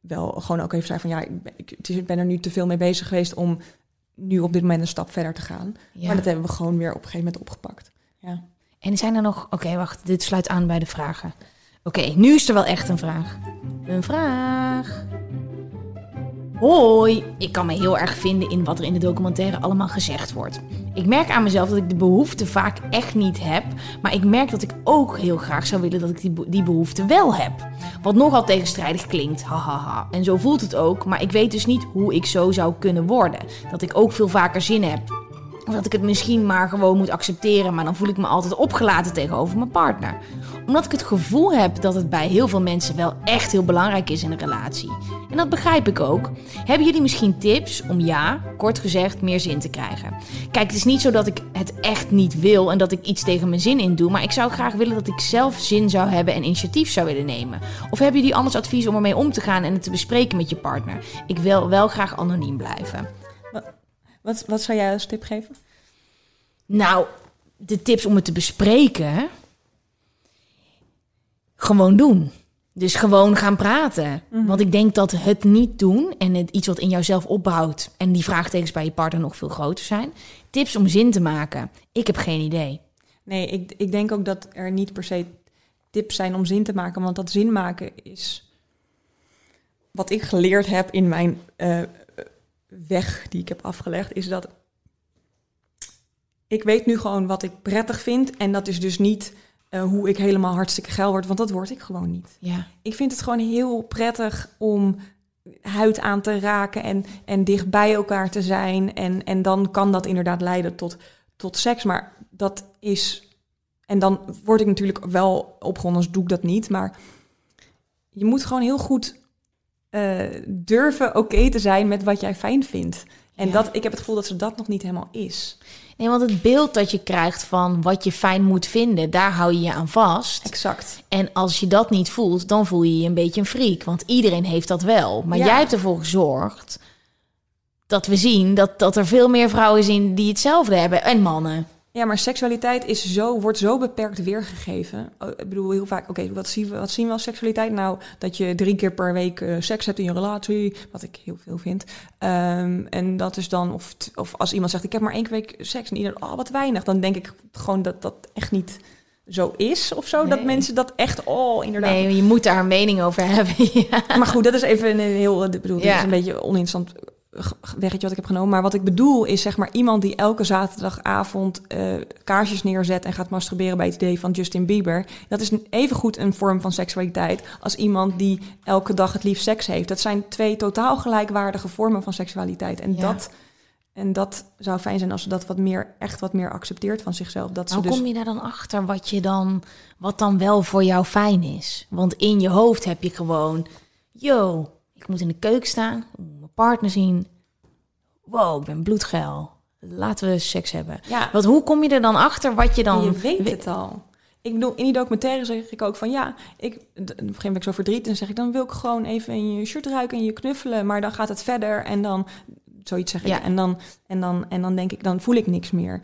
wel gewoon ook even zei van ja, ik ben, ik, ben er nu te veel mee bezig geweest om nu op dit moment een stap verder te gaan. ja. Maar dat hebben we gewoon weer op een gegeven moment opgepakt. Ja. En zijn er nog... Oké, wacht. Dit sluit aan bij de vragen. Oké, nu is er wel echt een vraag. Een vraag. Hoi, ik kan me heel erg vinden in wat er in de documentaire allemaal gezegd wordt. Ik merk aan mezelf dat ik de behoefte vaak echt niet heb, maar ik merk dat ik ook heel graag zou willen dat ik die, die behoefte wel heb. Wat nogal tegenstrijdig klinkt, hahaha. En zo voelt het ook, maar ik weet dus niet hoe ik zo zou kunnen worden. Dat ik ook veel vaker zin heb. Of dat ik het misschien maar gewoon moet accepteren, maar dan voel ik me altijd opgelaten tegenover mijn partner. Omdat ik het gevoel heb dat het bij heel veel mensen wel echt heel belangrijk is in een relatie. En dat begrijp ik ook. Hebben jullie misschien tips om ja, kort gezegd, meer zin te krijgen? Kijk, het is niet zo dat ik het echt niet wil en dat ik iets tegen mijn zin in doe, maar ik zou graag willen dat ik zelf zin zou hebben en initiatief zou willen nemen. Of hebben jullie anders advies om ermee om te gaan en het te bespreken met je partner? Ik wil wel graag anoniem blijven. Wat, wat zou jij als tip geven? Nou, de tips om het te bespreken. Gewoon doen. Dus gewoon gaan praten. Want ik denk dat het niet doen en het iets wat in jouzelf opbouwt en die vraagtekens bij je partner nog veel groter zijn. Tips om zin te maken. Ik heb geen idee. Nee, ik, ik denk ook dat er niet per se tips zijn om zin te maken. Want dat zin maken is wat ik geleerd heb in mijn eh, weg die ik heb afgelegd. Is dat ik weet nu gewoon wat ik prettig vind. En dat is dus niet eh, hoe ik helemaal hartstikke geil word. Want dat word ik gewoon niet. Ja. Ik vind het gewoon heel prettig om huid aan te raken en, en dicht bij elkaar te zijn. En, en dan kan dat inderdaad leiden tot, tot seks. Maar dat is. En dan word ik natuurlijk wel opgewonden, als doe ik dat niet. Maar je moet gewoon heel goed eh, durven oké te zijn met wat jij fijn vindt. En Ja. dat, ik heb het gevoel dat ze dat nog niet helemaal is. Nee, want het beeld dat je krijgt van wat je fijn moet vinden, daar hou je je aan vast. Exact. En als je dat niet voelt, dan voel je je een beetje een freak. Want iedereen heeft dat wel. Maar Ja. jij hebt ervoor gezorgd dat we zien dat, dat er veel meer vrouwen zijn die hetzelfde hebben. En mannen. Ja, maar seksualiteit is zo, wordt zo beperkt weergegeven. Oh, Ik bedoel, heel vaak, oké, wat, zien we, wat zien we als seksualiteit? Nou, dat je drie keer per week eh, seks hebt in je relatie, wat ik heel veel vind. Ehm, en dat is dan, of, of als iemand zegt, ik heb maar één week seks en iedereen, oh, wat weinig. Dan denk ik gewoon dat dat echt niet zo is of zo. Dat mensen dat echt, oh, inderdaad. Nee, je moet daar een mening over hebben. ja. Maar goed, dat is even een heel, ik bedoel, dit Ja. is een beetje oninteressant eh, weggetje wat ik heb genomen. Maar wat ik bedoel is zeg maar iemand die elke zaterdagavond eh, kaarsjes neerzet en gaat masturberen bij het idee van Justin Bieber. Dat is een- evengoed een vorm van seksualiteit als iemand die elke dag het liefst seks heeft. Dat zijn twee totaal gelijkwaardige vormen van seksualiteit. En, Ja. dat, en dat zou fijn zijn als ze dat wat meer, echt wat meer accepteert van zichzelf. Dat ze Hoe dus kom je daar dan achter wat, je dan, wat dan wel voor jou fijn is? Want in je hoofd heb je gewoon... Yo, ik moet in de keuken staan, partner zien. Wow, ik ben bloedgeil. Laten we seks hebben. Ja. Want hoe kom je er dan achter wat je dan... je weet het al. Ik bedoel, in die documentaire zeg ik ook van ja, ik, op een gegeven moment ben ik zo verdriet en zeg ik dan wil ik gewoon even in je shirt ruiken en je knuffelen, maar dan gaat het verder en dan zoiets zeg ik Ja. en dan en dan en dan denk ik dan voel ik niks meer.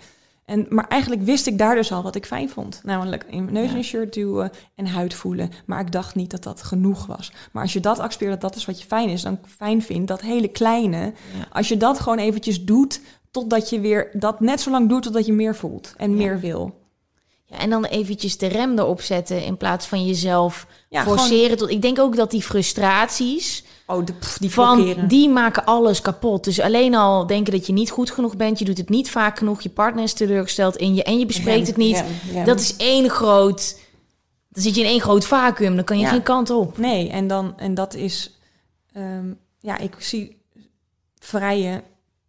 En, maar eigenlijk wist ik daar dus al wat ik fijn vond. Namelijk in mijn neus in een shirt duwen en huid voelen. Maar ik dacht niet dat dat genoeg was. Maar als je dat accepteert dat dat is wat je fijn is, dan fijn vindt, dat hele kleine. Als je dat gewoon eventjes doet, totdat je weer dat net zo lang doet totdat je meer voelt en meer wil. Ja, en dan eventjes de rem erop zetten in plaats van jezelf forceren. Tot, ik denk ook dat die frustraties Oh, de, pff, die van blokkeren. die maken alles kapot. Dus alleen al denken dat je niet goed genoeg bent, je doet het niet vaak genoeg, je partner is teleurgesteld in je en je bespreekt het niet. Dat is één groot. Dan zit je in één groot vacuüm, dan kan je Ja. geen kant op. Nee, en, dan, en dat is... ehm, ja, ik zie vrije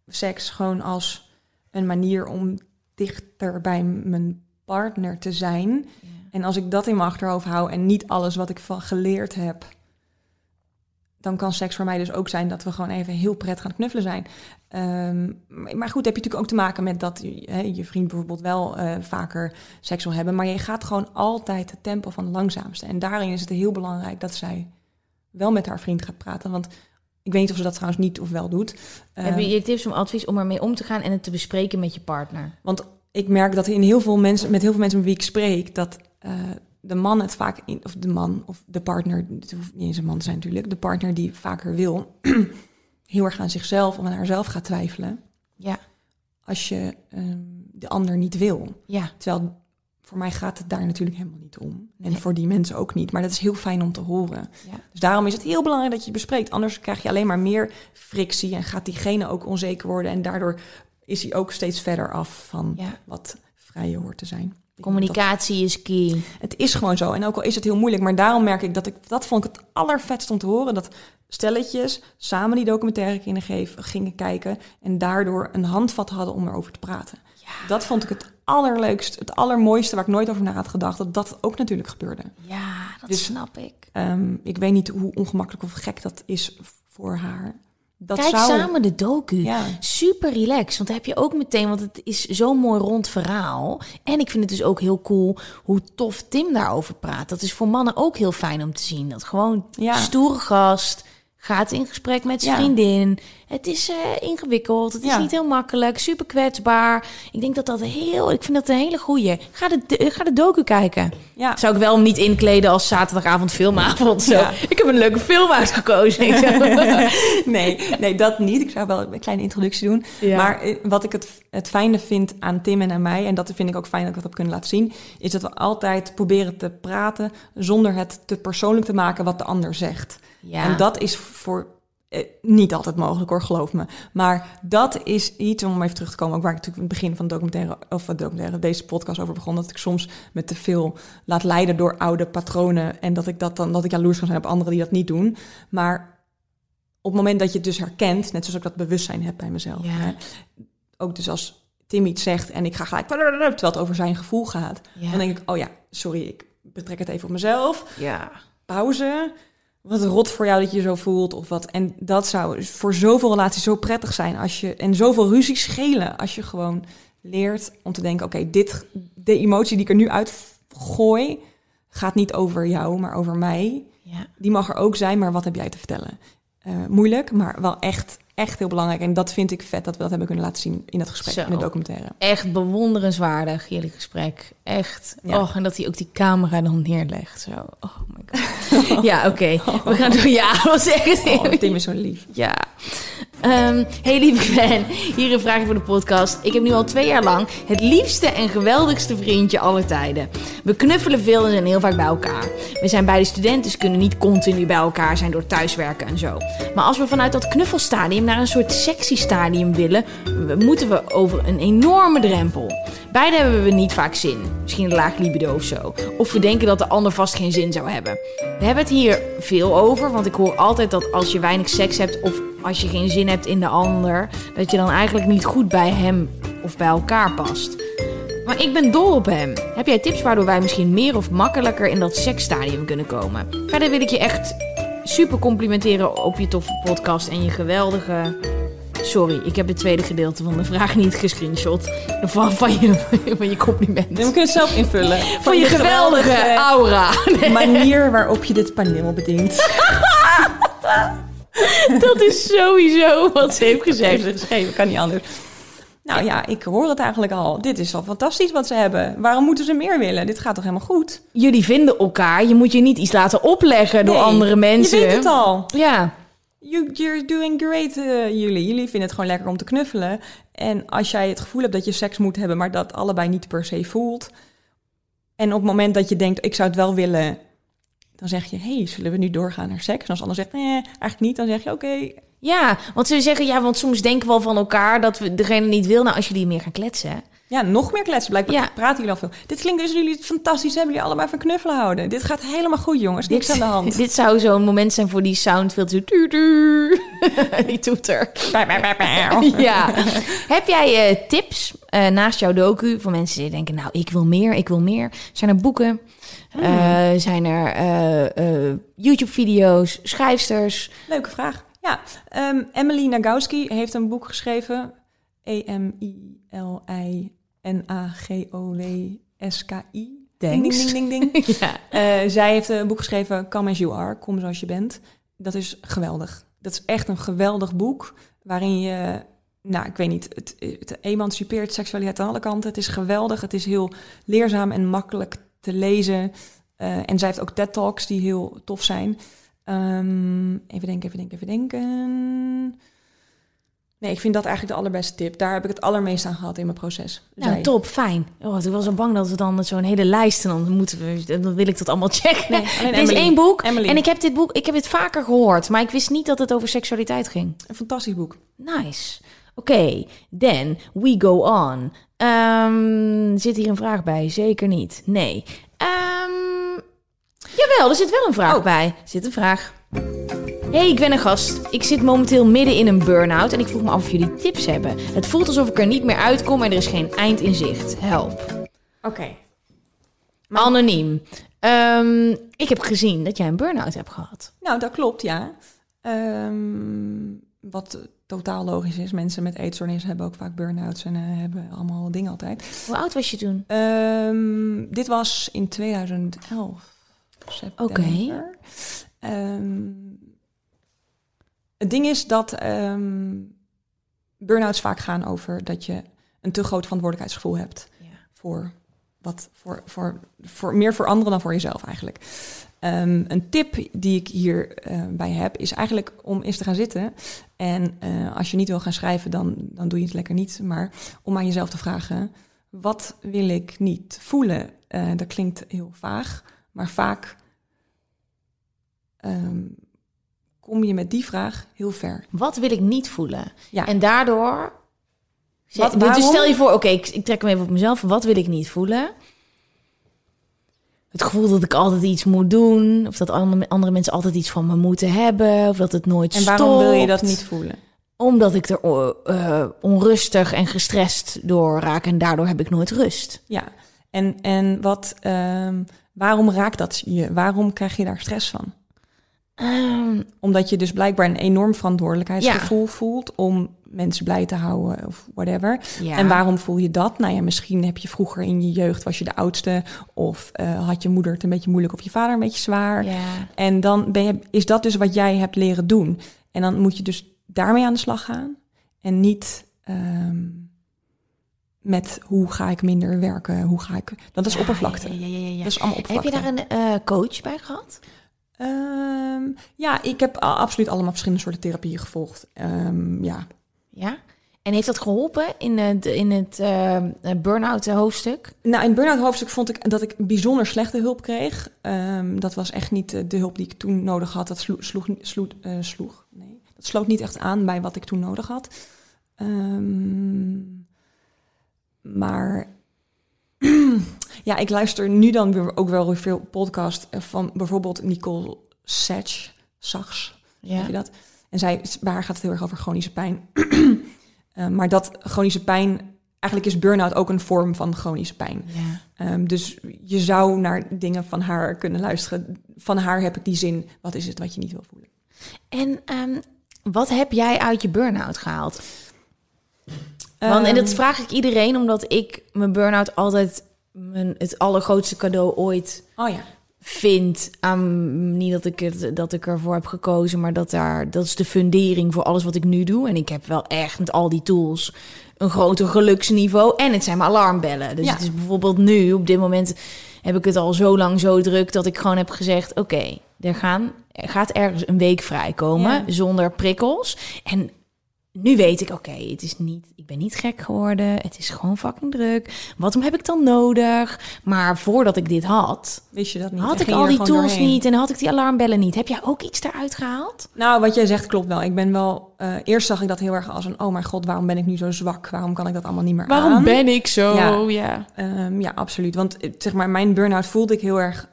seks gewoon als een manier om dichter bij mijn partner te zijn. En als ik dat in mijn achterhoofd hou en niet alles wat ik van geleerd heb... dan kan seks voor mij dus ook zijn dat we gewoon even heel prettig gaan knuffelen zijn. Ehm, maar goed, heb je natuurlijk ook te maken met dat je, vriend bijvoorbeeld wel eh, vaker seks wil hebben. Maar je gaat gewoon altijd het tempo van de langzaamste. En daarin is het heel belangrijk dat zij wel met haar vriend gaat praten. Want ik weet niet of ze dat trouwens niet of wel doet. Heb Ehm, je je tips om advies om ermee om te gaan en het te bespreken met je partner? Want ik merk dat in heel veel mensen, met heel veel mensen met wie ik spreek, dat eh, de man het vaak, in, of de man of de partner, het hoeft niet eens een man te zijn natuurlijk, de partner die vaker wil, heel erg aan zichzelf of aan haarzelf gaat twijfelen. Ja, Als je ehm, de ander niet wil. ja. Terwijl voor mij gaat het daar natuurlijk helemaal niet om. En Nee. voor die mensen ook niet. Maar dat is heel fijn om te horen. Ja. Dus daarom is het heel belangrijk dat je het bespreekt. Anders krijg je alleen maar meer frictie en gaat diegene ook onzeker worden. En daardoor is hij ook steeds verder af van Ja. wat vrije hoort te zijn. Communicatie is key. het is gewoon zo. En ook al is het heel moeilijk, maar daarom merk ik dat ik dat vond ik het allervetst om te horen. Dat stelletjes samen die documentaire gingen, geven, gingen kijken en daardoor een handvat hadden om erover te praten. Dat vond ik het allerleukst, het allermooiste waar ik nooit over na had gedacht. Dat dat ook natuurlijk gebeurde. Ja, dat Dus- snap ik. Ehm, ik weet niet hoe ongemakkelijk of gek dat is voor haar. Dat Kijk zou... samen de docu. Ja. Super relaxed. Want dan heb je ook meteen, want het is zo'n mooi rond verhaal. En ik vind het dus ook heel cool hoe tof Tim daarover praat. Dat is voor mannen ook heel fijn om te zien. Dat gewoon Ja. stoere gast gaat in gesprek met zijn Ja. vriendin. Het is eh, ingewikkeld. Het is Ja. niet heel makkelijk. Super kwetsbaar. Ik denk dat dat heel. Ik vind dat een hele goeie. Ga de, ga de docu kijken. Ja. Zou ik wel hem niet inkleden als zaterdagavond filmavond. Zo. Ik heb een leuke film uitgekozen. Nee, nee, dat niet. Ik zou wel een kleine introductie doen. Ja. Maar eh, wat ik het, het fijne vind aan Tim en aan mij, en dat vind ik ook fijn dat ik dat heb kunnen laten zien, is dat we altijd proberen te praten zonder het te persoonlijk te maken wat de ander zegt. Ja. En dat is voor eh, niet altijd mogelijk hoor, geloof me. Maar dat is iets, om even terug te komen, ook waar ik natuurlijk in het begin van de documentaire, of van de documentaire, deze podcast over begon, dat ik soms me te veel laat leiden door oude patronen en dat ik dat dan, dat ik jaloers kan zijn op anderen die dat niet doen. Maar op het moment dat je het dus herkent, net zoals ik dat bewustzijn heb bij mezelf. Ja. Hè, ook dus als Tim iets zegt en ik ga gelijk, terwijl het over zijn gevoel gaat, Ja. dan denk ik, oh ja, sorry, ik betrek het even op mezelf ja. pauze. Wat rot voor jou dat je zo voelt of wat. En dat zou voor zoveel relaties zo prettig zijn als je en zoveel ruzie schelen als je gewoon leert om te denken: oké, dit de emotie die ik er nu uitgooi gaat niet over jou, maar over mij. Ja. Die mag er ook zijn, maar wat heb jij te vertellen? Eh, moeilijk, maar wel echt, echt heel belangrijk. En dat vind ik vet dat we dat hebben kunnen laten zien in het gesprek, Zo. in de documentaire. Echt bewonderenswaardig, jullie gesprek. Echt. Ja. Oh, en dat hij ook die camera dan neerlegt. Zo. Oh my god. ja, oké. We gaan door. Ja, dat was echt Oh, Tim is zo lief. Ja. Ehm, hey lieve fan, hier een vraagje voor de podcast. Ik heb nu al twee jaar lang het liefste en geweldigste vriendje aller tijden. We knuffelen veel en zijn heel vaak bij elkaar. We zijn beide studenten, dus kunnen niet continu bij elkaar zijn door thuiswerken en zo. Maar als we vanuit dat knuffelstadium naar een soort sexy stadium willen, moeten we over een enorme drempel. Beide hebben we niet vaak zin. Misschien een laag libido of zo. Of we denken dat de ander vast geen zin zou hebben. We hebben het hier veel over, want ik hoor altijd dat als je weinig seks hebt of als je geen zin hebt in de ander, dat je dan eigenlijk niet goed bij hem of bij elkaar past. Maar ik ben dol op hem. Heb jij tips waardoor wij misschien meer of makkelijker in dat seksstadium kunnen komen? Verder wil ik je echt super complimenteren op je toffe podcast en je geweldige. Sorry, ik heb het tweede gedeelte van de vraag niet gescreenshot. Van, van, je, van je compliment. We kunnen het zelf invullen. Van je geweldige aura. manier waarop je dit paneel bedient. Dat is sowieso wat ze heeft gezegd. ze geschreven, kan niet anders. Nou ja, ik hoor het eigenlijk al. Dit is al fantastisch wat ze hebben. Waarom moeten ze meer willen? Dit gaat toch helemaal goed? Jullie vinden elkaar. Je moet je niet iets laten opleggen door Nee, andere mensen. Je weet het al. Ja. You, you're doing great, eh, jullie. Jullie vinden het gewoon lekker om te knuffelen. En als jij het gevoel hebt dat je seks moet hebben, maar dat allebei niet per se voelt. En op het moment dat je denkt, ik zou het wel willen, dan zeg je, hey, zullen we nu doorgaan naar seks? En als de ander zegt, nee, eigenlijk niet, dan zeg je, oké. Ja, want ze zeggen, ja, want soms denken we al van elkaar dat we degene niet wil. Nou, als jullie meer gaan kletsen. Ja, nog meer kletsen. Blijkbaar Ja. praten jullie al veel. Dit klinkt dus jullie fantastisch hebben. Jullie allebei van knuffelen houden. Dit gaat helemaal goed, jongens. Niks aan de hand. Dit zou zo'n moment zijn voor die sound veel te... tu. die toeter. Ja. Heb jij eh, tips eh, naast jouw docu voor mensen die denken... nou, ik wil meer, ik wil meer. Zijn er boeken? Eh, zijn er YouTube-video's? Schrijfsters? Leuke vraag. Ja, ehm, Emily Nagowski heeft een boek geschreven. E-M-I-L-I-N-A-G-O-W-S-K-I. Ding, ding, ding, ding, ding. ja. Eh, zij heeft een boek geschreven, Come As You Are, Kom Zoals Je Bent. Dat is geweldig. Dat is echt een geweldig boek, waarin je, nou, ik weet niet, het, het emancipeert seksualiteit aan alle kanten. Het is geweldig, het is heel leerzaam en makkelijk te lezen. Eh, en zij heeft ook TED-talks die heel tof zijn. Ehm, even denken, even denken, even denken. Nee, ik vind dat eigenlijk de allerbeste tip. Daar heb ik het allermeest aan gehad in mijn proces. Nou, Zij. top, fijn. Oh, ik was zo bang dat we dan zo'n hele lijst... en dan, moeten we, dan wil ik dat allemaal checken. Nee, er is één boek Emily. en ik heb dit boek ik heb dit vaker gehoord... maar ik wist niet dat het over seksualiteit ging. Een fantastisch boek. Nice. Oké, then we go on. Ehm, zit hier een vraag bij? Zeker niet. Nee. Ehm, jawel, er zit wel een vraag Oh. bij. Er zit een vraag. Hey, ik ben een gast. Ik zit momenteel midden in een burn-out en ik vroeg me af of jullie tips hebben. Het voelt alsof ik er niet meer uitkom en er is geen eind in zicht. Help. Oké. Anoniem. Ehm, ik heb gezien dat jij een burn-out hebt gehad. Nou, dat klopt, ja. Ehm, wat totaal logisch is. Mensen met eetstoornis hebben ook vaak burn-outs en eh, hebben allemaal dingen altijd. Hoe oud was je toen? Ehm, dit was in 2011. September. Ehm, het ding is dat ehm burn-outs vaak gaan over dat je een te groot verantwoordelijkheidsgevoel hebt Ja. voor wat voor, voor, voor meer voor anderen dan voor jezelf eigenlijk. Ehm, een tip die ik hierbij bij heb is eigenlijk om eens te gaan zitten. En eh, als je niet wil gaan schrijven, dan, dan doe je het lekker niet. Maar om aan jezelf te vragen: wat wil ik niet voelen? Eh, dat klinkt heel vaag, maar vaak ehm, kom je met die vraag heel ver. Wat wil ik niet voelen? Ja. En daardoor. Wat- dus stel je voor, oké, ik, ik trek hem even op mezelf. Wat wil ik niet voelen? Het gevoel dat ik altijd iets moet doen. Of dat andere, mensen altijd iets van me moeten hebben. Of dat het nooit En waarom wil je stopt. dat niet voelen? Omdat ik er eh, onrustig en gestrest door raak. En daardoor heb ik nooit rust. Ja, en, en wat, ehm, waarom raakt dat je? Waarom krijg je daar stress van? Ehm, Omdat je dus blijkbaar een enorm verantwoordelijkheidsgevoel voelt om mensen blij te houden of whatever. ja. En waarom voel je dat? Nou ja, misschien heb je vroeger in je jeugd was je de oudste of eh, had je moeder het een beetje moeilijk of je vader een beetje zwaar. Ja. En dan ben je, is dat dus wat jij hebt leren doen. En dan moet je dus daarmee aan de slag gaan. En niet ehm, met hoe ga ik minder werken, hoe ga ik... Dat is oppervlakte. Dat is allemaal Heb oppervlakte. je daar een eh, coach bij gehad? Ehm, ja, ik heb absoluut allemaal verschillende soorten therapieën gevolgd. Ehm, ja. Ja. En heeft dat geholpen in het, in het eh, eh, burn-out hoofdstuk? Nou, in het burn-out hoofdstuk vond ik dat ik bijzonder slechte hulp kreeg. Ehm, dat was echt niet eh, de hulp die ik toen nodig had. Dat sloeg, sloeg, sloeg, eh, sloeg nee. Dat sloot niet echt aan bij wat ik toen nodig had. Ehm, maar ja, ik luister nu dan weer ook wel weer veel podcast eh, van bijvoorbeeld Nicole Sachs. Sachs. Ja. Weet je dat? En zij, haar gaat het heel erg over chronische pijn. Eh, maar dat chronische pijn, eigenlijk is burn-out ook een vorm van chronische pijn. ja. Ehm, dus je zou naar dingen van haar kunnen luisteren. Van haar heb ik die zin, wat is het wat je niet wil voelen? En ehm, wat heb jij uit je burn-out gehaald? Want, en dat Ehm, vraag ik iedereen, omdat ik mijn burn-out altijd mijn, het allergrootste cadeau ooit Oh ja. vind. Aan, niet dat ik, het, dat ik ervoor heb gekozen, maar dat, daar, dat is de fundering voor alles wat ik nu doe. En ik heb wel echt met al die tools een groter geluksniveau. En het zijn mijn alarmbellen. Dus Ja. het is bijvoorbeeld nu, op dit moment heb ik het al zo lang zo druk... dat ik gewoon heb gezegd, oké, er, gaan, er gaat ergens een week vrijkomen Ja. zonder prikkels. En nu weet ik, oké, het is niet, ik ben niet gek geworden. Het is gewoon fucking druk. Wat heb ik dan nodig? Maar voordat ik dit had, Wist je dat niet? Had ik al die tools doorheen? niet en had ik die alarmbellen niet. Heb jij ook iets eruit gehaald? Nou, wat jij zegt klopt wel. Ik ben wel... eh, eerst zag ik dat heel erg als een... Oh mijn god, waarom ben ik nu zo zwak? Waarom kan ik dat allemaal niet meer aan? ik zo? Ja. Ja. Ehm, ja, absoluut. Want eh, zeg maar, mijn burn-out voelde ik heel erg.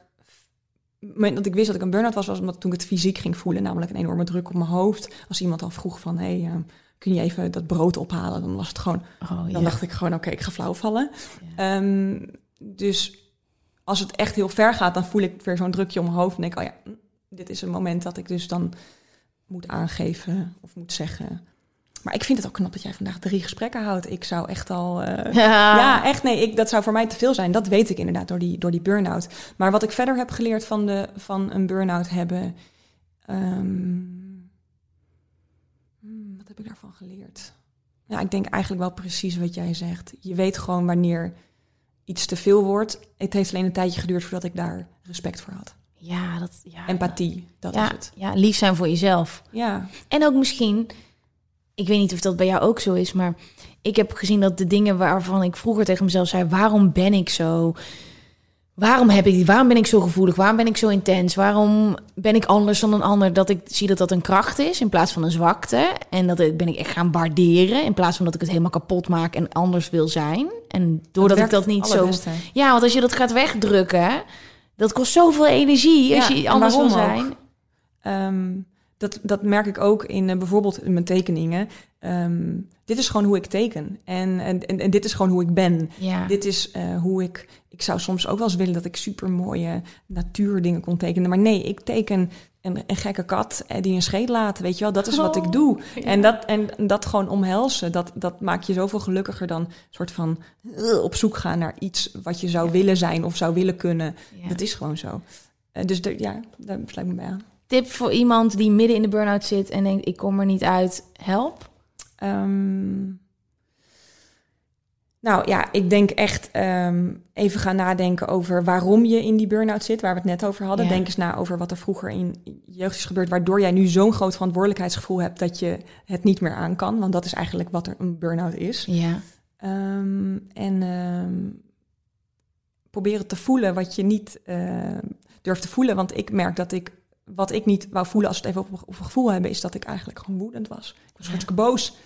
Dat ik wist dat ik een burn-out was, was omdat toen ik het fysiek ging voelen, namelijk een enorme druk op mijn hoofd. Als iemand al vroeg van, hey, ehm, kun je even dat brood ophalen? Dan was het gewoon, Oh, ja. dan dacht ik gewoon, oké, ik ga flauw vallen. Ehm, dus als het echt heel ver gaat, dan voel ik weer zo'n drukje om mijn hoofd en denk, ik, oh ja, hm, dit is een moment dat ik dus dan moet aangeven of moet zeggen. Maar ik vind het ook knap dat jij vandaag drie gesprekken houdt. Ik zou echt al. eh, Ja. ja, echt nee. Ik, dat zou voor mij te veel zijn. Dat weet ik inderdaad door die, door die burn-out. Maar wat ik verder heb geleerd van, de, van een burn-out hebben. ehm, wat heb ik daarvan geleerd? Ja, ik denk eigenlijk wel precies wat jij zegt. Je weet gewoon wanneer iets te veel wordt. Het heeft alleen een tijdje geduurd voordat ik daar respect voor had. Ja, dat, ja. Empathie, dat ja, is het. Ja, lief zijn voor jezelf. Ja, En ook misschien, ik weet niet of dat bij jou ook zo is, maar ik heb gezien dat de dingen waarvan ik vroeger tegen mezelf zei: waarom ben ik zo? Waarom, heb ik, waarom ben ik zo gevoelig? Waarom ben ik zo intens? Waarom ben ik anders dan een ander? Dat ik zie dat dat een kracht is in plaats van een zwakte. En dat ik- ben ik echt gaan waarderen in plaats van dat ik het helemaal kapot maak en anders wil zijn. En doordat ik dat niet zo. Ja, want als je dat gaat wegdrukken, dat kost zoveel energie als je anders wil zijn. Ehm, dat, dat merk ik ook in eh, bijvoorbeeld in mijn tekeningen. Ehm, dit is gewoon hoe ik teken. En, en, en, en dit is gewoon hoe ik ben. Ja. Dit is eh, hoe ik. Ik zou soms ook wel eens willen dat ik super mooie natuurdingen kon tekenen. Maar nee, ik teken een, een gekke kat eh, die een scheet laat. Weet je wel, dat is wat ik doe. En, dat, en dat gewoon omhelzen, dat, dat maakt je zoveel gelukkiger dan soort van eh, op zoek gaan naar iets wat je zou willen zijn of zou willen kunnen. Ja. Dat is gewoon zo. Eh, dus de, ja, daar sluit ik me bij aan. Tip voor iemand die midden in de burn-out zit en denkt: ik kom er niet uit, help. Ehm, nou ja, ik denk echt ehm, even gaan nadenken over waarom je in die burn-out zit, waar we het net over hadden. Ja. Denk eens na over wat er vroeger in je jeugd is gebeurd, waardoor jij nu zo'n groot verantwoordelijkheidsgevoel hebt dat je het niet meer aan kan. Want dat is eigenlijk wat er een burn-out is. Ja. Ehm, en ehm, proberen te voelen wat je niet ehm, durft te voelen. Want ik merk dat ik, wat ik niet wou voelen als we het even op, gevoel hebben, is dat ik eigenlijk gewoon woedend was. Ik was Ja. hartstikke boos.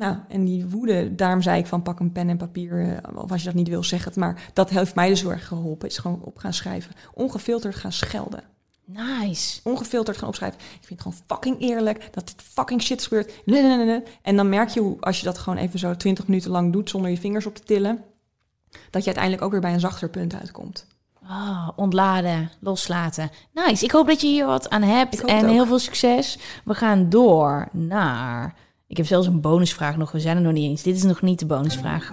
Nou, en die woede, daarom zei ik van pak een pen en papier, eh, of als je dat niet wil, zeg het. Maar dat heeft mij dus heel erg geholpen, is gewoon op gaan schrijven. Ongefilterd gaan schelden. Nice. Ongefilterd gaan opschrijven. Ik vind het gewoon fucking eerlijk dat dit fucking shit gebeurt. Nee, nee, nee, nee. En dan merk je hoe, als je dat gewoon even zo 20 minuten lang doet zonder je vingers op te tillen, dat je uiteindelijk ook weer bij een zachter punt uitkomt. Oh, ontladen, loslaten. Nice. Ik hoop dat je hier wat aan hebt en heel veel succes. We gaan door naar. Ik heb zelfs een bonusvraag nog. We zijn er nog niet eens. Dit is nog niet de bonusvraag.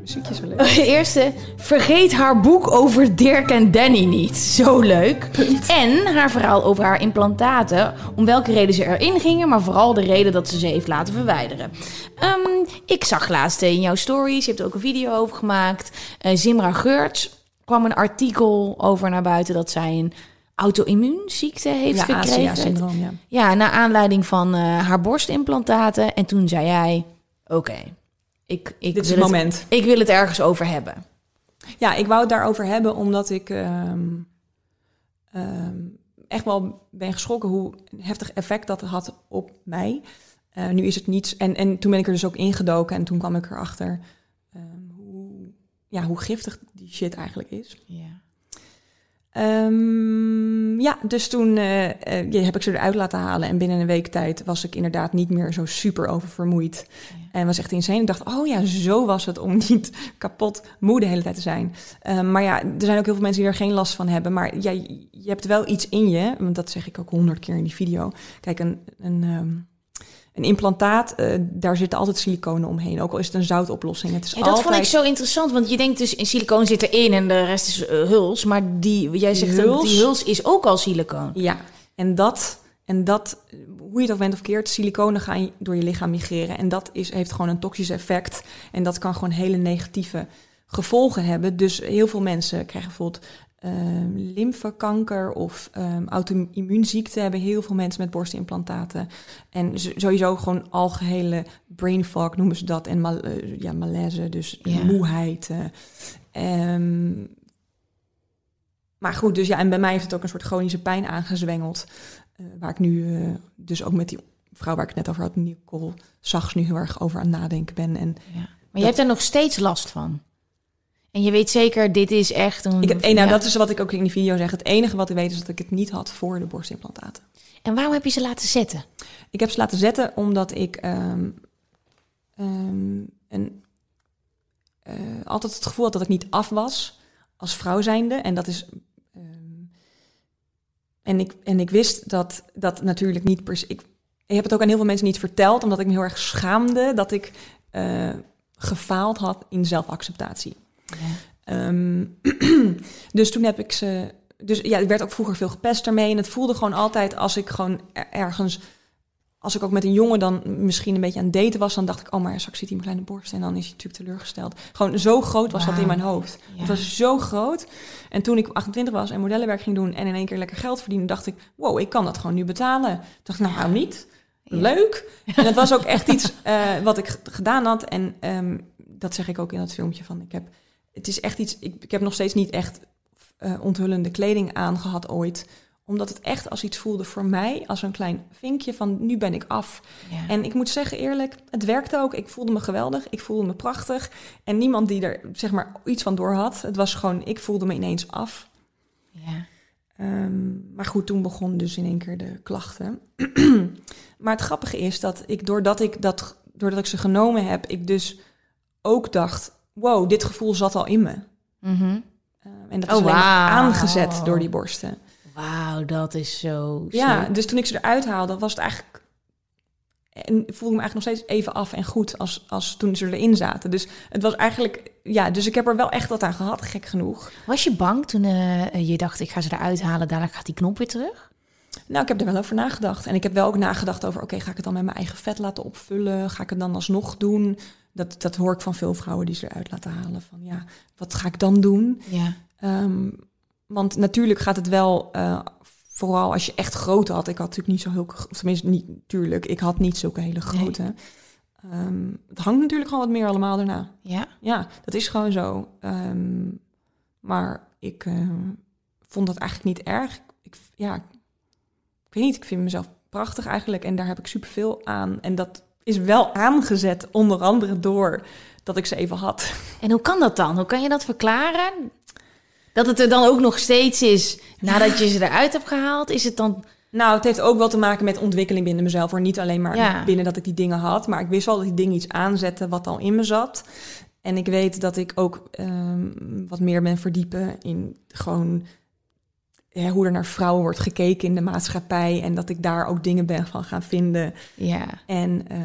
muziekje zo leuk. De eerste, vergeet haar boek over Dirk en Danny niet. Zo leuk. En haar verhaal over haar implantaten. Om welke reden ze erin gingen, maar vooral de reden dat ze ze heeft laten verwijderen. Ehm, ik zag laatst in jouw stories, je hebt er ook een video over gemaakt. eh, Zimra Geurts kwam een artikel over naar buiten dat zij een auto-immuunziekte heeft Ja, gekregen. Ja. Ja, naar aanleiding van eh, haar borstimplantaten. En toen zei jij, oké, ik, ik, Dit is wil het moment. ik wil het ergens over hebben. Ja, ik wou het daarover hebben omdat ik ehm, ehm, echt wel ben geschrokken hoe heftig effect dat had op mij. Eh, nu is het niets. En, en toen ben ik er dus ook ingedoken en toen kwam ik erachter ehm, hoe, ja, hoe giftig die shit eigenlijk is. Ja. Ehm, ja, dus toen eh, eh, heb ik ze eruit laten halen. En binnen een week tijd was ik inderdaad niet meer zo super oververmoeid. En was echt insane. Ik dacht, oh ja, zo was het om niet kapot moe de hele tijd te zijn. Ehm, maar ja, er zijn ook heel veel mensen die er geen last van hebben. Maar ja, je je hebt wel iets in je. Want dat zeg ik ook honderd keer in die video. Kijk, een, een, ehm, een implantaat, eh, daar zitten altijd siliconen omheen. Ook al is het een zoutoplossing. Het is Ja, dat altijd... vond ik zo interessant, want je denkt dus in silicoon zit erin en de rest is eh, huls. Maar die, jij zegt ook, huls- die huls is ook al silicoon. Ja, en dat, en dat, hoe je het ook bent of keert, siliconen gaan door je lichaam migreren. En dat is, heeft gewoon een toxisch effect. En dat kan gewoon hele negatieve gevolgen hebben. Dus heel veel mensen krijgen bijvoorbeeld ehm lymfekanker of ehm auto-immuunziekte. Hebben heel veel mensen met borstimplantaten. En sowieso gewoon algehele brain fog noemen ze dat. En mal, eh, ja, malaise, dus Ja. moeheid. eh. Ehm, maar goed, dus ja, en bij mij heeft het ook een soort chronische pijn aangezwengeld. eh, waar ik nu dus ook met die vrouw waar ik het net over had, Nicole Zags, nu heel erg over aan het nadenken ben. En Maar je hebt er nog steeds last van. En je weet zeker, dit is echt een... ik, eh, nou, ja. dat is wat ik ook in die video zeg. Het enige wat ik weet is dat ik het niet had voor de borstimplantaten. En waarom heb je ze laten zetten? Ik heb ze laten zetten omdat ik een, eh, altijd het gevoel had dat ik niet af was als vrouw zijnde. En dat is. ehm, en, ik, en ik wist dat dat natuurlijk niet per se. Ik, ik heb het ook aan heel veel mensen niet verteld, omdat ik me heel erg schaamde dat ik eh, gefaald had in zelfacceptatie. Ehm, dus toen heb ik ze. Dus ja, ik werd ook vroeger veel gepest ermee. En het voelde gewoon altijd als ik gewoon er- ergens. Als ik ook met een jongen dan misschien een beetje aan het daten was, dan dacht ik, oh, maar straks ziet hij mijn kleine borst en dan is hij natuurlijk teleurgesteld. Gewoon zo groot was dat in mijn hoofd. Ja. Het was zo groot. En toen ik 28 was en modellenwerk ging doen en in één keer lekker geld verdienen, dacht ik, wow, ik kan dat gewoon nu betalen. Toen dacht ik, nou, waarom niet? Leuk. En het was ook echt iets eh, wat ik gedaan had. En ehm, dat zeg ik ook in dat filmpje van, ik heb, het is echt iets, ik, ik heb nog steeds niet echt eh, onthullende kleding aangehad ooit omdat het echt als iets voelde voor mij, als een klein vinkje van nu ben ik af. Ja. En ik moet zeggen eerlijk, het werkte ook. Ik voelde me geweldig, ik voelde me prachtig. En niemand die er zeg maar iets van door had. Het was gewoon, ik voelde me ineens af. Ja. Ehm, maar goed, toen begon dus in één keer de klachten. maar het grappige is dat ik doordat ik, dat, doordat ik ze genomen heb, ik dus ook dacht, wow, dit gevoel zat al in me. Mhm. Ehm, en dat is Oh, alleen aangezet door die borsten. Wauw, dat is zo... Ja, dus toen ik ze eruit haalde, was het eigenlijk. En voelde ik me eigenlijk nog steeds even af en goed als, als toen ze erin zaten. Dus het was eigenlijk. Ja, dus ik heb er wel echt wat aan gehad, gek genoeg. Was je bang toen eh, je dacht, ik ga ze eruit halen, dadelijk gaat die knop weer terug? Nou, ik heb er wel over nagedacht. En ik heb wel ook nagedacht over: oké, ga ik het dan met mijn eigen vet laten opvullen? Ga ik het dan alsnog doen? Dat, dat hoor ik van veel vrouwen die ze eruit laten halen. Van ja, wat ga ik dan doen? Ja. Ehm, want natuurlijk gaat het wel, eh, vooral als je echt grote had. Ik had natuurlijk niet zo heel, of tenminste niet natuurlijk, ik had niet zulke hele grote. Ehm, het hangt natuurlijk gewoon wat meer allemaal daarna. Ja. Ja, dat is gewoon zo. Ehm, maar ik eh, vond dat eigenlijk niet erg. Ik, ja, ik weet niet, ik vind mezelf prachtig eigenlijk en daar heb ik superveel aan. En dat is wel aangezet, onder andere door dat ik ze even had. En hoe kan dat dan? Hoe kan je dat verklaren? Dat het er dan ook nog steeds is nadat je ze eruit hebt gehaald? Is het dan... Nou, het heeft ook wel te maken met ontwikkeling binnen mezelf. Hoor. Niet alleen maar Ja. binnen dat ik die dingen had. Maar ik wist wel dat die dingen iets aanzetten wat al in me zat. En ik weet dat ik ook ehm, wat meer ben verdiepen in gewoon hoe er naar vrouwen wordt gekeken in de maatschappij. En dat ik daar ook dingen ben van gaan vinden. Ja. En, eh,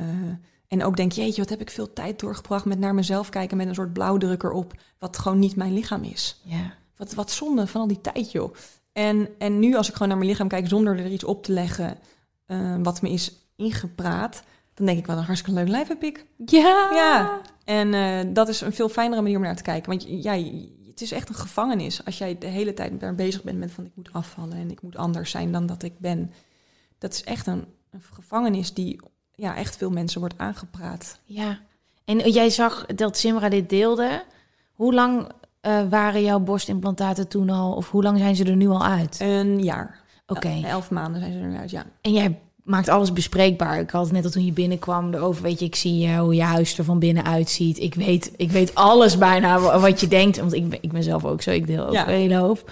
En ook denk, jeetje, wat heb ik veel tijd doorgebracht met naar mezelf kijken met een soort blauwdrukker op, wat gewoon niet mijn lichaam is. Ja. Wat, wat zonde van al die tijd, joh. En, en nu als ik gewoon naar mijn lichaam kijk zonder er iets op te leggen eh, wat me is ingepraat, dan denk ik, wat een hartstikke leuk lijf heb ik. Ja. Ja, en eh, dat is een veel fijnere manier om naar te kijken. Want ja, je- het is echt een gevangenis als jij de hele tijd daar bezig bent met van ik moet afvallen en ik moet anders zijn dan dat ik ben. Dat is echt een, een gevangenis die ja, echt veel mensen wordt aangepraat. Ja. En jij zag dat Simra dit deelde. Hoe lang eh, waren jouw borstimplantaten toen al? Of hoe lang zijn ze er nu al uit? Een jaar. Oké. Elf maanden zijn ze eruit, ja. En jij maakt alles bespreekbaar. Ik had het net al toen je binnenkwam erover, weet je, ik zie je, hoe je huis er van binnen uitziet. Ik weet, ik weet alles bijna wa- wat je denkt, want ik ben, ik ben zelf ook zo, ik deel ook Ja. een hele hoop.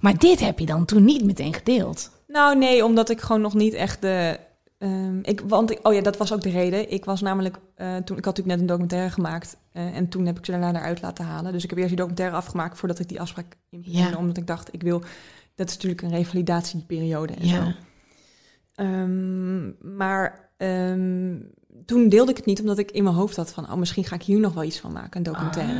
Maar dit heb je dan toen niet meteen gedeeld. Nou, nee, omdat ik gewoon nog niet echt de. ehm, ik, want ik, oh ja, dat was ook de reden. Ik was namelijk. eh, toen, ik had natuurlijk net een documentaire gemaakt. eh, en toen heb ik ze daarna eruit laten halen. Dus ik heb eerst die documentaire afgemaakt voordat ik die afspraak inplande. Ja. Omdat ik dacht, ik wil. Dat is natuurlijk een revalidatieperiode en zo. Ehm, maar ehm, toen deelde ik het niet, omdat ik in mijn hoofd had van, oh, misschien ga ik hier nog wel iets van maken, een documentaire.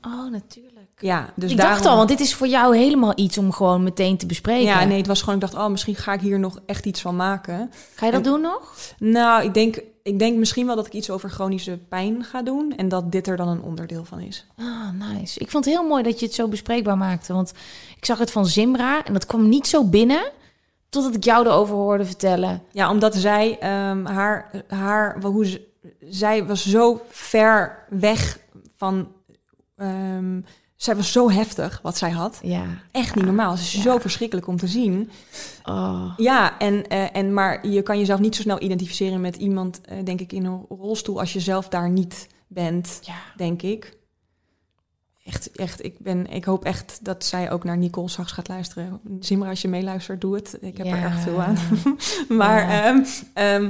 Ah, oh, natuurlijk. Ja, dus ik daarom, dacht al, want dit is voor jou helemaal iets om gewoon meteen te bespreken. Ja, nee, het was gewoon, ik dacht, oh, misschien ga ik hier nog echt iets van maken. Ga je dat En- doen nog? Nou, ik denk, ik denk misschien wel dat ik iets over chronische pijn ga doen en dat dit er dan een onderdeel van is. Ah, nice. Ik vond het heel mooi dat je het zo bespreekbaar maakte. Want ik zag het van Zimra en dat kwam niet zo binnen... totdat ik jou erover hoorde vertellen. Ja, omdat zij ehm, haar, haar hoe ze, zij was zo ver weg van, ehm, zij was zo heftig wat zij had. Ja. Echt niet normaal. Het is zo verschrikkelijk om te zien. Oh. Ja, en, eh, en, maar je kan jezelf niet zo snel identificeren met iemand, eh, denk ik, in een rolstoel als je zelf daar niet bent, Ja. denk ik. Echt, echt ik, ben, ik hoop echt dat zij ook naar Nicole straks gaat luisteren. Zimmer, als je meeluistert, doe het. Ik heb er erg veel aan. maar Ja. ehm, ehm,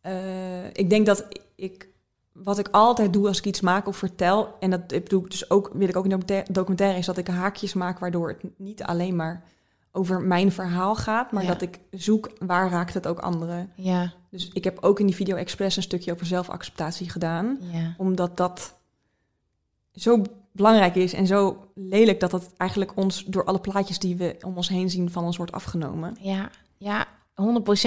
eh, ik denk dat ik, wat ik altijd doe als ik iets maak of vertel, en dat doe ik dus ook, wil ik ook in de documentaire- documentaire, is dat ik haakjes maak waardoor het niet alleen maar over mijn verhaal gaat, maar Ja. dat ik zoek waar raakt het ook anderen. Ja. Dus ik heb ook in die video Express een stukje over zelfacceptatie gedaan, Ja. omdat dat zo belangrijk is en zo lelijk dat dat eigenlijk ons door alle plaatjes die we om ons heen zien van ons wordt afgenomen. Ja, ja,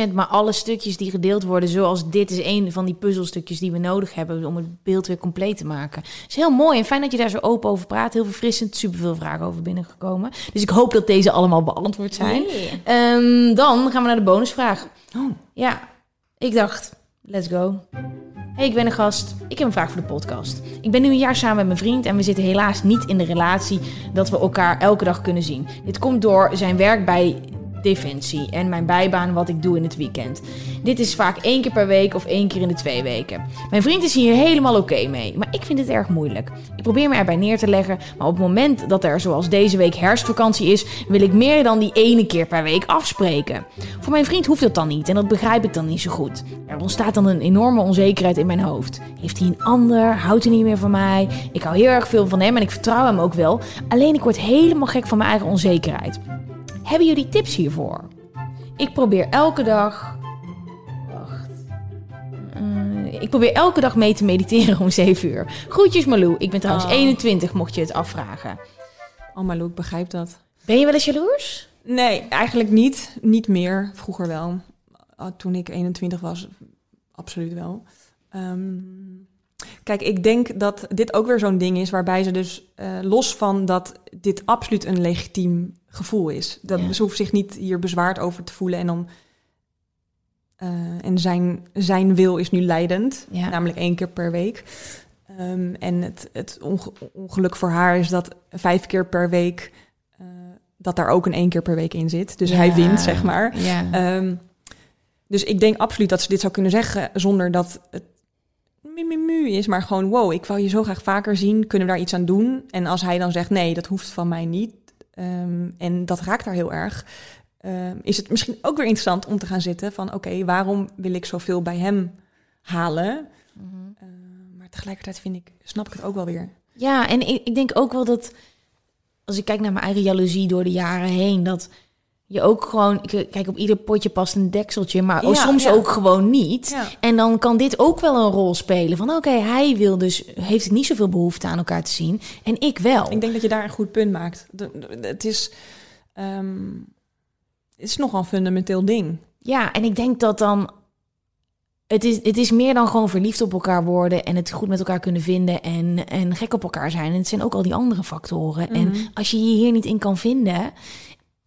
100%. Maar alle stukjes die gedeeld worden, zoals dit, is een van die puzzelstukjes die we nodig hebben om het beeld weer compleet te maken. is heel mooi en fijn dat je daar zo open over praat. Heel verfrissend, superveel vragen over binnengekomen. Dus ik hoop dat deze allemaal beantwoord zijn. Ehm, dan gaan we naar de bonusvraag. Oh. Ja, ik dacht, let's go. Hey, ik ben een gast. Ik heb een vraag voor de podcast. Ik ben nu een jaar samen met mijn vriend en we zitten helaas niet in de relatie dat we elkaar elke dag kunnen zien. Dit komt door zijn werk bij Defensie en mijn bijbaan wat ik doe in het weekend. Dit is vaak één keer per week of één keer in de twee weken. Mijn vriend is hier helemaal oké mee, maar ik vind het erg moeilijk. Ik probeer me erbij neer te leggen, maar op het moment dat er zoals deze week herfstvakantie is, wil ik meer dan die ene keer per week afspreken. Voor mijn vriend hoeft dat dan niet en dat begrijp ik dan niet zo goed. Er ontstaat dan een enorme onzekerheid in mijn hoofd. Heeft hij een ander? Houdt hij niet meer van mij? Ik hou heel erg veel van hem en ik vertrouw hem ook wel. Alleen ik word helemaal gek van mijn eigen onzekerheid. Hebben jullie tips hiervoor? Ik probeer elke dag. Wacht. Eh, ik probeer elke dag mee te mediteren om 7 uur. Groetjes Malou. Ik ben trouwens Oh. 21, mocht je het afvragen. Oh, maar Lou, ik begrijp dat. Ben je wel eens jaloers? Nee, eigenlijk niet. Niet meer. Vroeger wel. Ah, Toen ik 21 was, absoluut wel. Ehm, kijk, ik denk dat dit ook weer zo'n ding is waarbij ze dus eh, los van dat dit absoluut een legitiem gevoel is. Dat Ja. ze hoeft zich niet hier bezwaard over te voelen en om. eh, en zijn, zijn wil is nu leidend, Ja. namelijk één keer per week. Ehm, en het, het onge- ongeluk voor haar is dat vijf keer per week eh, dat daar ook een één keer per week in zit. Dus hij wint, zeg maar. Ja. Ehm, dus ik denk absoluut dat ze dit zou kunnen zeggen zonder dat het mu, mu, mu is, maar gewoon wow, ik wou je zo graag vaker zien. Kunnen we daar iets aan doen? En als hij dan zegt nee, dat hoeft van mij niet. Ehm, en dat raakt haar heel erg. ehm, is het misschien ook weer interessant om te gaan zitten van oké, waarom wil ik zoveel bij hem halen? Mhm. Ehm, maar tegelijkertijd vind ik, snap ik het ook wel weer. Ja, en ik, ik denk ook wel dat als ik kijk naar mijn eigen jaloezie door de jaren heen, dat je ook gewoon... Kijk, op ieder potje past een dekseltje, maar oh, Ja, soms ja. ook gewoon niet. Ja. En dan kan dit ook wel een rol spelen. Van oké, hij wil dus, heeft het niet zoveel behoefte aan elkaar te zien. En ik wel. Ik denk dat je daar een goed punt maakt. De- de- het, is, ehm, het is nogal een fundamenteel ding. Ja, en ik denk dat dan. Het is, het is meer dan gewoon verliefd op elkaar worden en het goed met elkaar kunnen vinden en, en gek op elkaar zijn. En het zijn ook al die andere factoren. En als je je hier niet in kan vinden,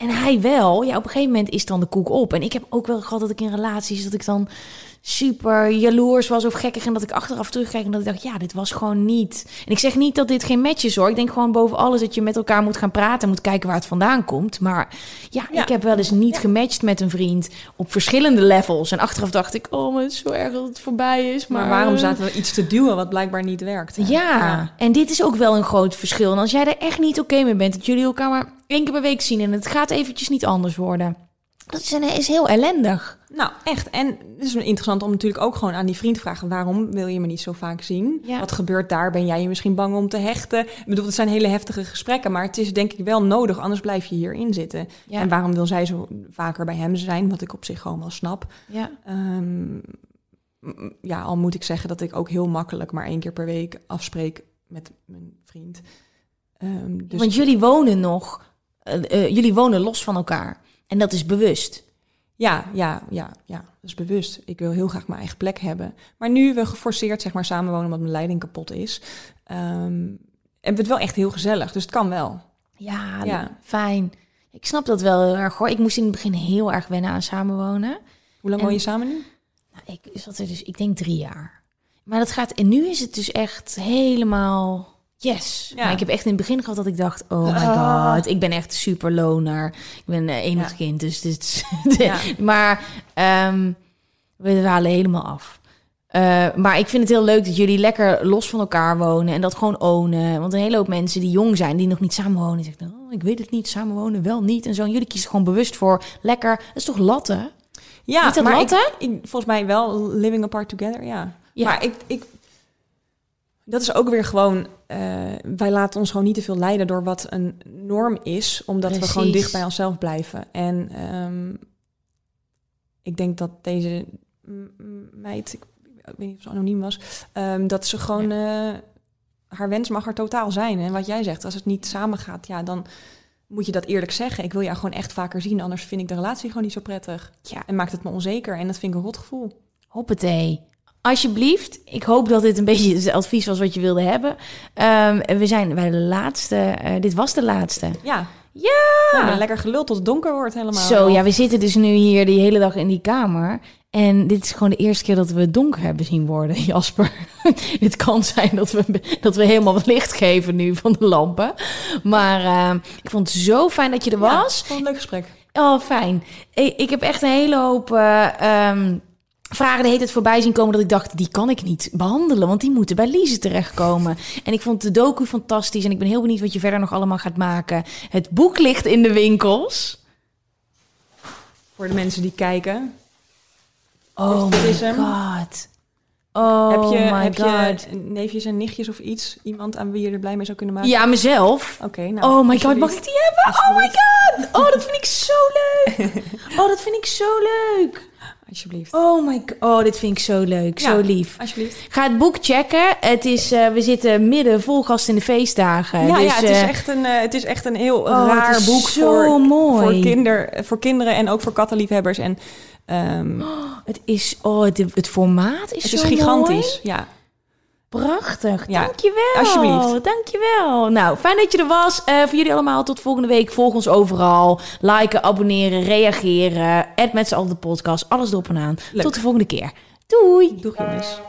en hij wel, ja, op een gegeven moment is dan de koek op. En ik heb ook wel gehad dat ik in relaties, dat ik dan super jaloers was of gekkig. En dat ik achteraf terugkijk en dat ik dacht, ja, dit was gewoon niet. En ik zeg niet dat dit geen match is hoor. Ik denk gewoon boven alles dat je met elkaar moet gaan praten en moet kijken waar het vandaan komt. Maar ja, Ja. ik heb wel eens niet gematcht met een vriend op verschillende levels. En achteraf dacht ik, oh, maar het is zo erg dat het voorbij is. Maar, Maar waarom zaten we iets te duwen wat blijkbaar niet werkt? ja. en dit is ook wel een groot verschil. En als jij er echt niet oké mee bent, dat jullie elkaar maar één keer per week zien en het gaat eventjes niet anders worden. Dat is, een, is heel ellendig. Nou, echt. En het is interessant om natuurlijk ook gewoon aan die vriend te vragen... waarom wil je me niet zo vaak zien? Ja. Wat gebeurt daar? Ben jij je misschien bang om te hechten? Ik bedoel, het zijn hele heftige gesprekken... maar het is denk ik wel nodig, anders blijf je hierin zitten. Ja. En waarom wil zij zo vaker bij hem zijn? Wat ik op zich gewoon wel snap. Ja. Ehm, ja, al moet ik zeggen dat ik ook heel makkelijk... maar één keer per week afspreek met mijn vriend. Ehm, dus Want jullie wonen nog, eh, eh, jullie wonen los van elkaar. En dat is bewust. Ja, ja, ja, ja, dat is bewust. Ik wil heel graag mijn eigen plek hebben. Maar nu we geforceerd zeg maar samenwonen omdat mijn leiding kapot is, ehm, hebben we het wel echt heel gezellig. Dus het kan wel. Ja, Ja. fijn. Ik snap dat wel heel erg hoor. Ik moest in het begin heel erg wennen aan samenwonen. Hoe lang En- woon je samen nu? Nou, ik zat er dus, ik denk drie jaar. Maar dat gaat, en nu is het dus echt helemaal yes. Ja. Maar ik heb echt in het begin gehad dat ik dacht, oh my Ah. god, ik ben echt super loner. Ik ben eh, enig Ja. kind, dus dit is... Ja. Maar ehm, we dwalen helemaal af. Eh, maar ik vind het heel leuk dat jullie lekker los van elkaar wonen en dat gewoon ownen. Want een hele hoop mensen die jong zijn, die nog niet samenwonen, zeggen, oh, ik weet het niet, samenwonen wel niet. En zo. En jullie kiezen gewoon bewust voor lekker, dat is toch latten? Ja, Niet dat maar latten? ik, ik- volgens mij wel living apart together, ja. Ja. Maar ik, ik, dat is ook weer gewoon, eh, wij laten ons gewoon niet te veel leiden door wat een norm is, omdat we gewoon dicht bij onszelf blijven. En ehm, ik denk dat deze meid, ik, ik weet niet of ze anoniem was, ehm, dat ze gewoon, eh, haar wens mag er totaal zijn. En wat jij zegt, als het niet samen gaat, ja, dan moet je dat eerlijk zeggen. Ik wil jou gewoon echt vaker zien, anders vind ik de relatie gewoon niet zo prettig. Ja. En maakt het me onzeker. En dat vind ik een rot gevoel. Hoppatee. Alsjeblieft, ik hoop dat dit een beetje het advies was wat je wilde hebben. Ehm, we zijn bij de laatste, eh, dit was de laatste. Ja. Ja! Nou, lekker gelul tot het donker wordt helemaal. Zo, ja, we zitten dus nu hier die hele dag in die kamer. En dit is gewoon de eerste keer dat we het donker hebben zien worden, Jasper. het kan zijn dat we, dat we helemaal wat licht geven nu van de lampen. Maar eh, ik vond het zo fijn dat je er Ja, was. vond het een leuk gesprek. Oh, fijn. Ik, ik heb echt een hele hoop eh, ehm, vragen de hele tijd voorbij zien komen... dat ik dacht, die kan ik niet behandelen... want die moeten bij Lise terechtkomen. En ik vond de docu fantastisch... en ik ben heel benieuwd wat je verder nog allemaal gaat maken. Het boek ligt in de winkels. Voor de mensen die kijken. Oh my god. Oh heb je, my heb god. je neefjes en nichtjes of iets? Iemand aan wie je er blij mee zou kunnen maken? Ja, mezelf. Oké, nou. oh my god, mag ik die hebben? Oh my god. Oh, dat vind ik zo leuk. Oh, dat vind ik zo leuk. Alsjeblieft. Oh my god. Oh, dit vind ik zo leuk. Ja, Zo lief. Alsjeblieft. Ga het boek checken. Het is, eh, we zitten midden vol gast in de feestdagen. Ja, dus, ja het, is eh, echt een, eh, het is echt een heel Oh, raar boek zo voor, mooi. Voor, kinder, voor kinderen en ook voor kattenliefhebbers. En ehm, het is, oh, het, het formaat is het zo is gigantisch. mooi. Ja. Prachtig. Ja, Dankjewel. alsjeblieft. Dankjewel. Nou, fijn dat je er was. Eh, voor jullie allemaal tot volgende week. Volg ons overal. Liken, abonneren, reageren. Add met z'n allen de podcast. Alles erop en aan. Leuk. Tot de volgende keer. Doei. Doeg jongens.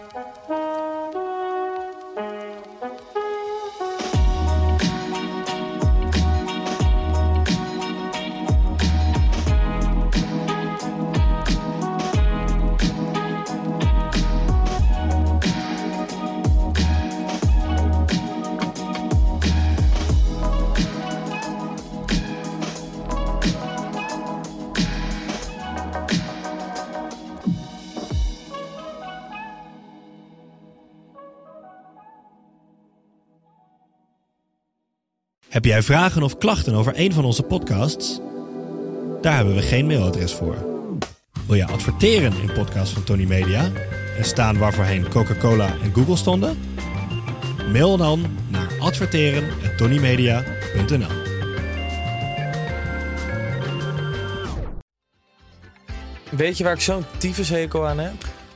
Heb jij vragen of klachten over een van onze podcasts? Daar hebben we geen mailadres voor. Wil je adverteren in podcasts van Tony Media en staan waar voorheen Coca-Cola en Google stonden? Mail dan naar adverteren@tonymedia.nl. Weet je waar ik zo'n tyfushekel aan heb?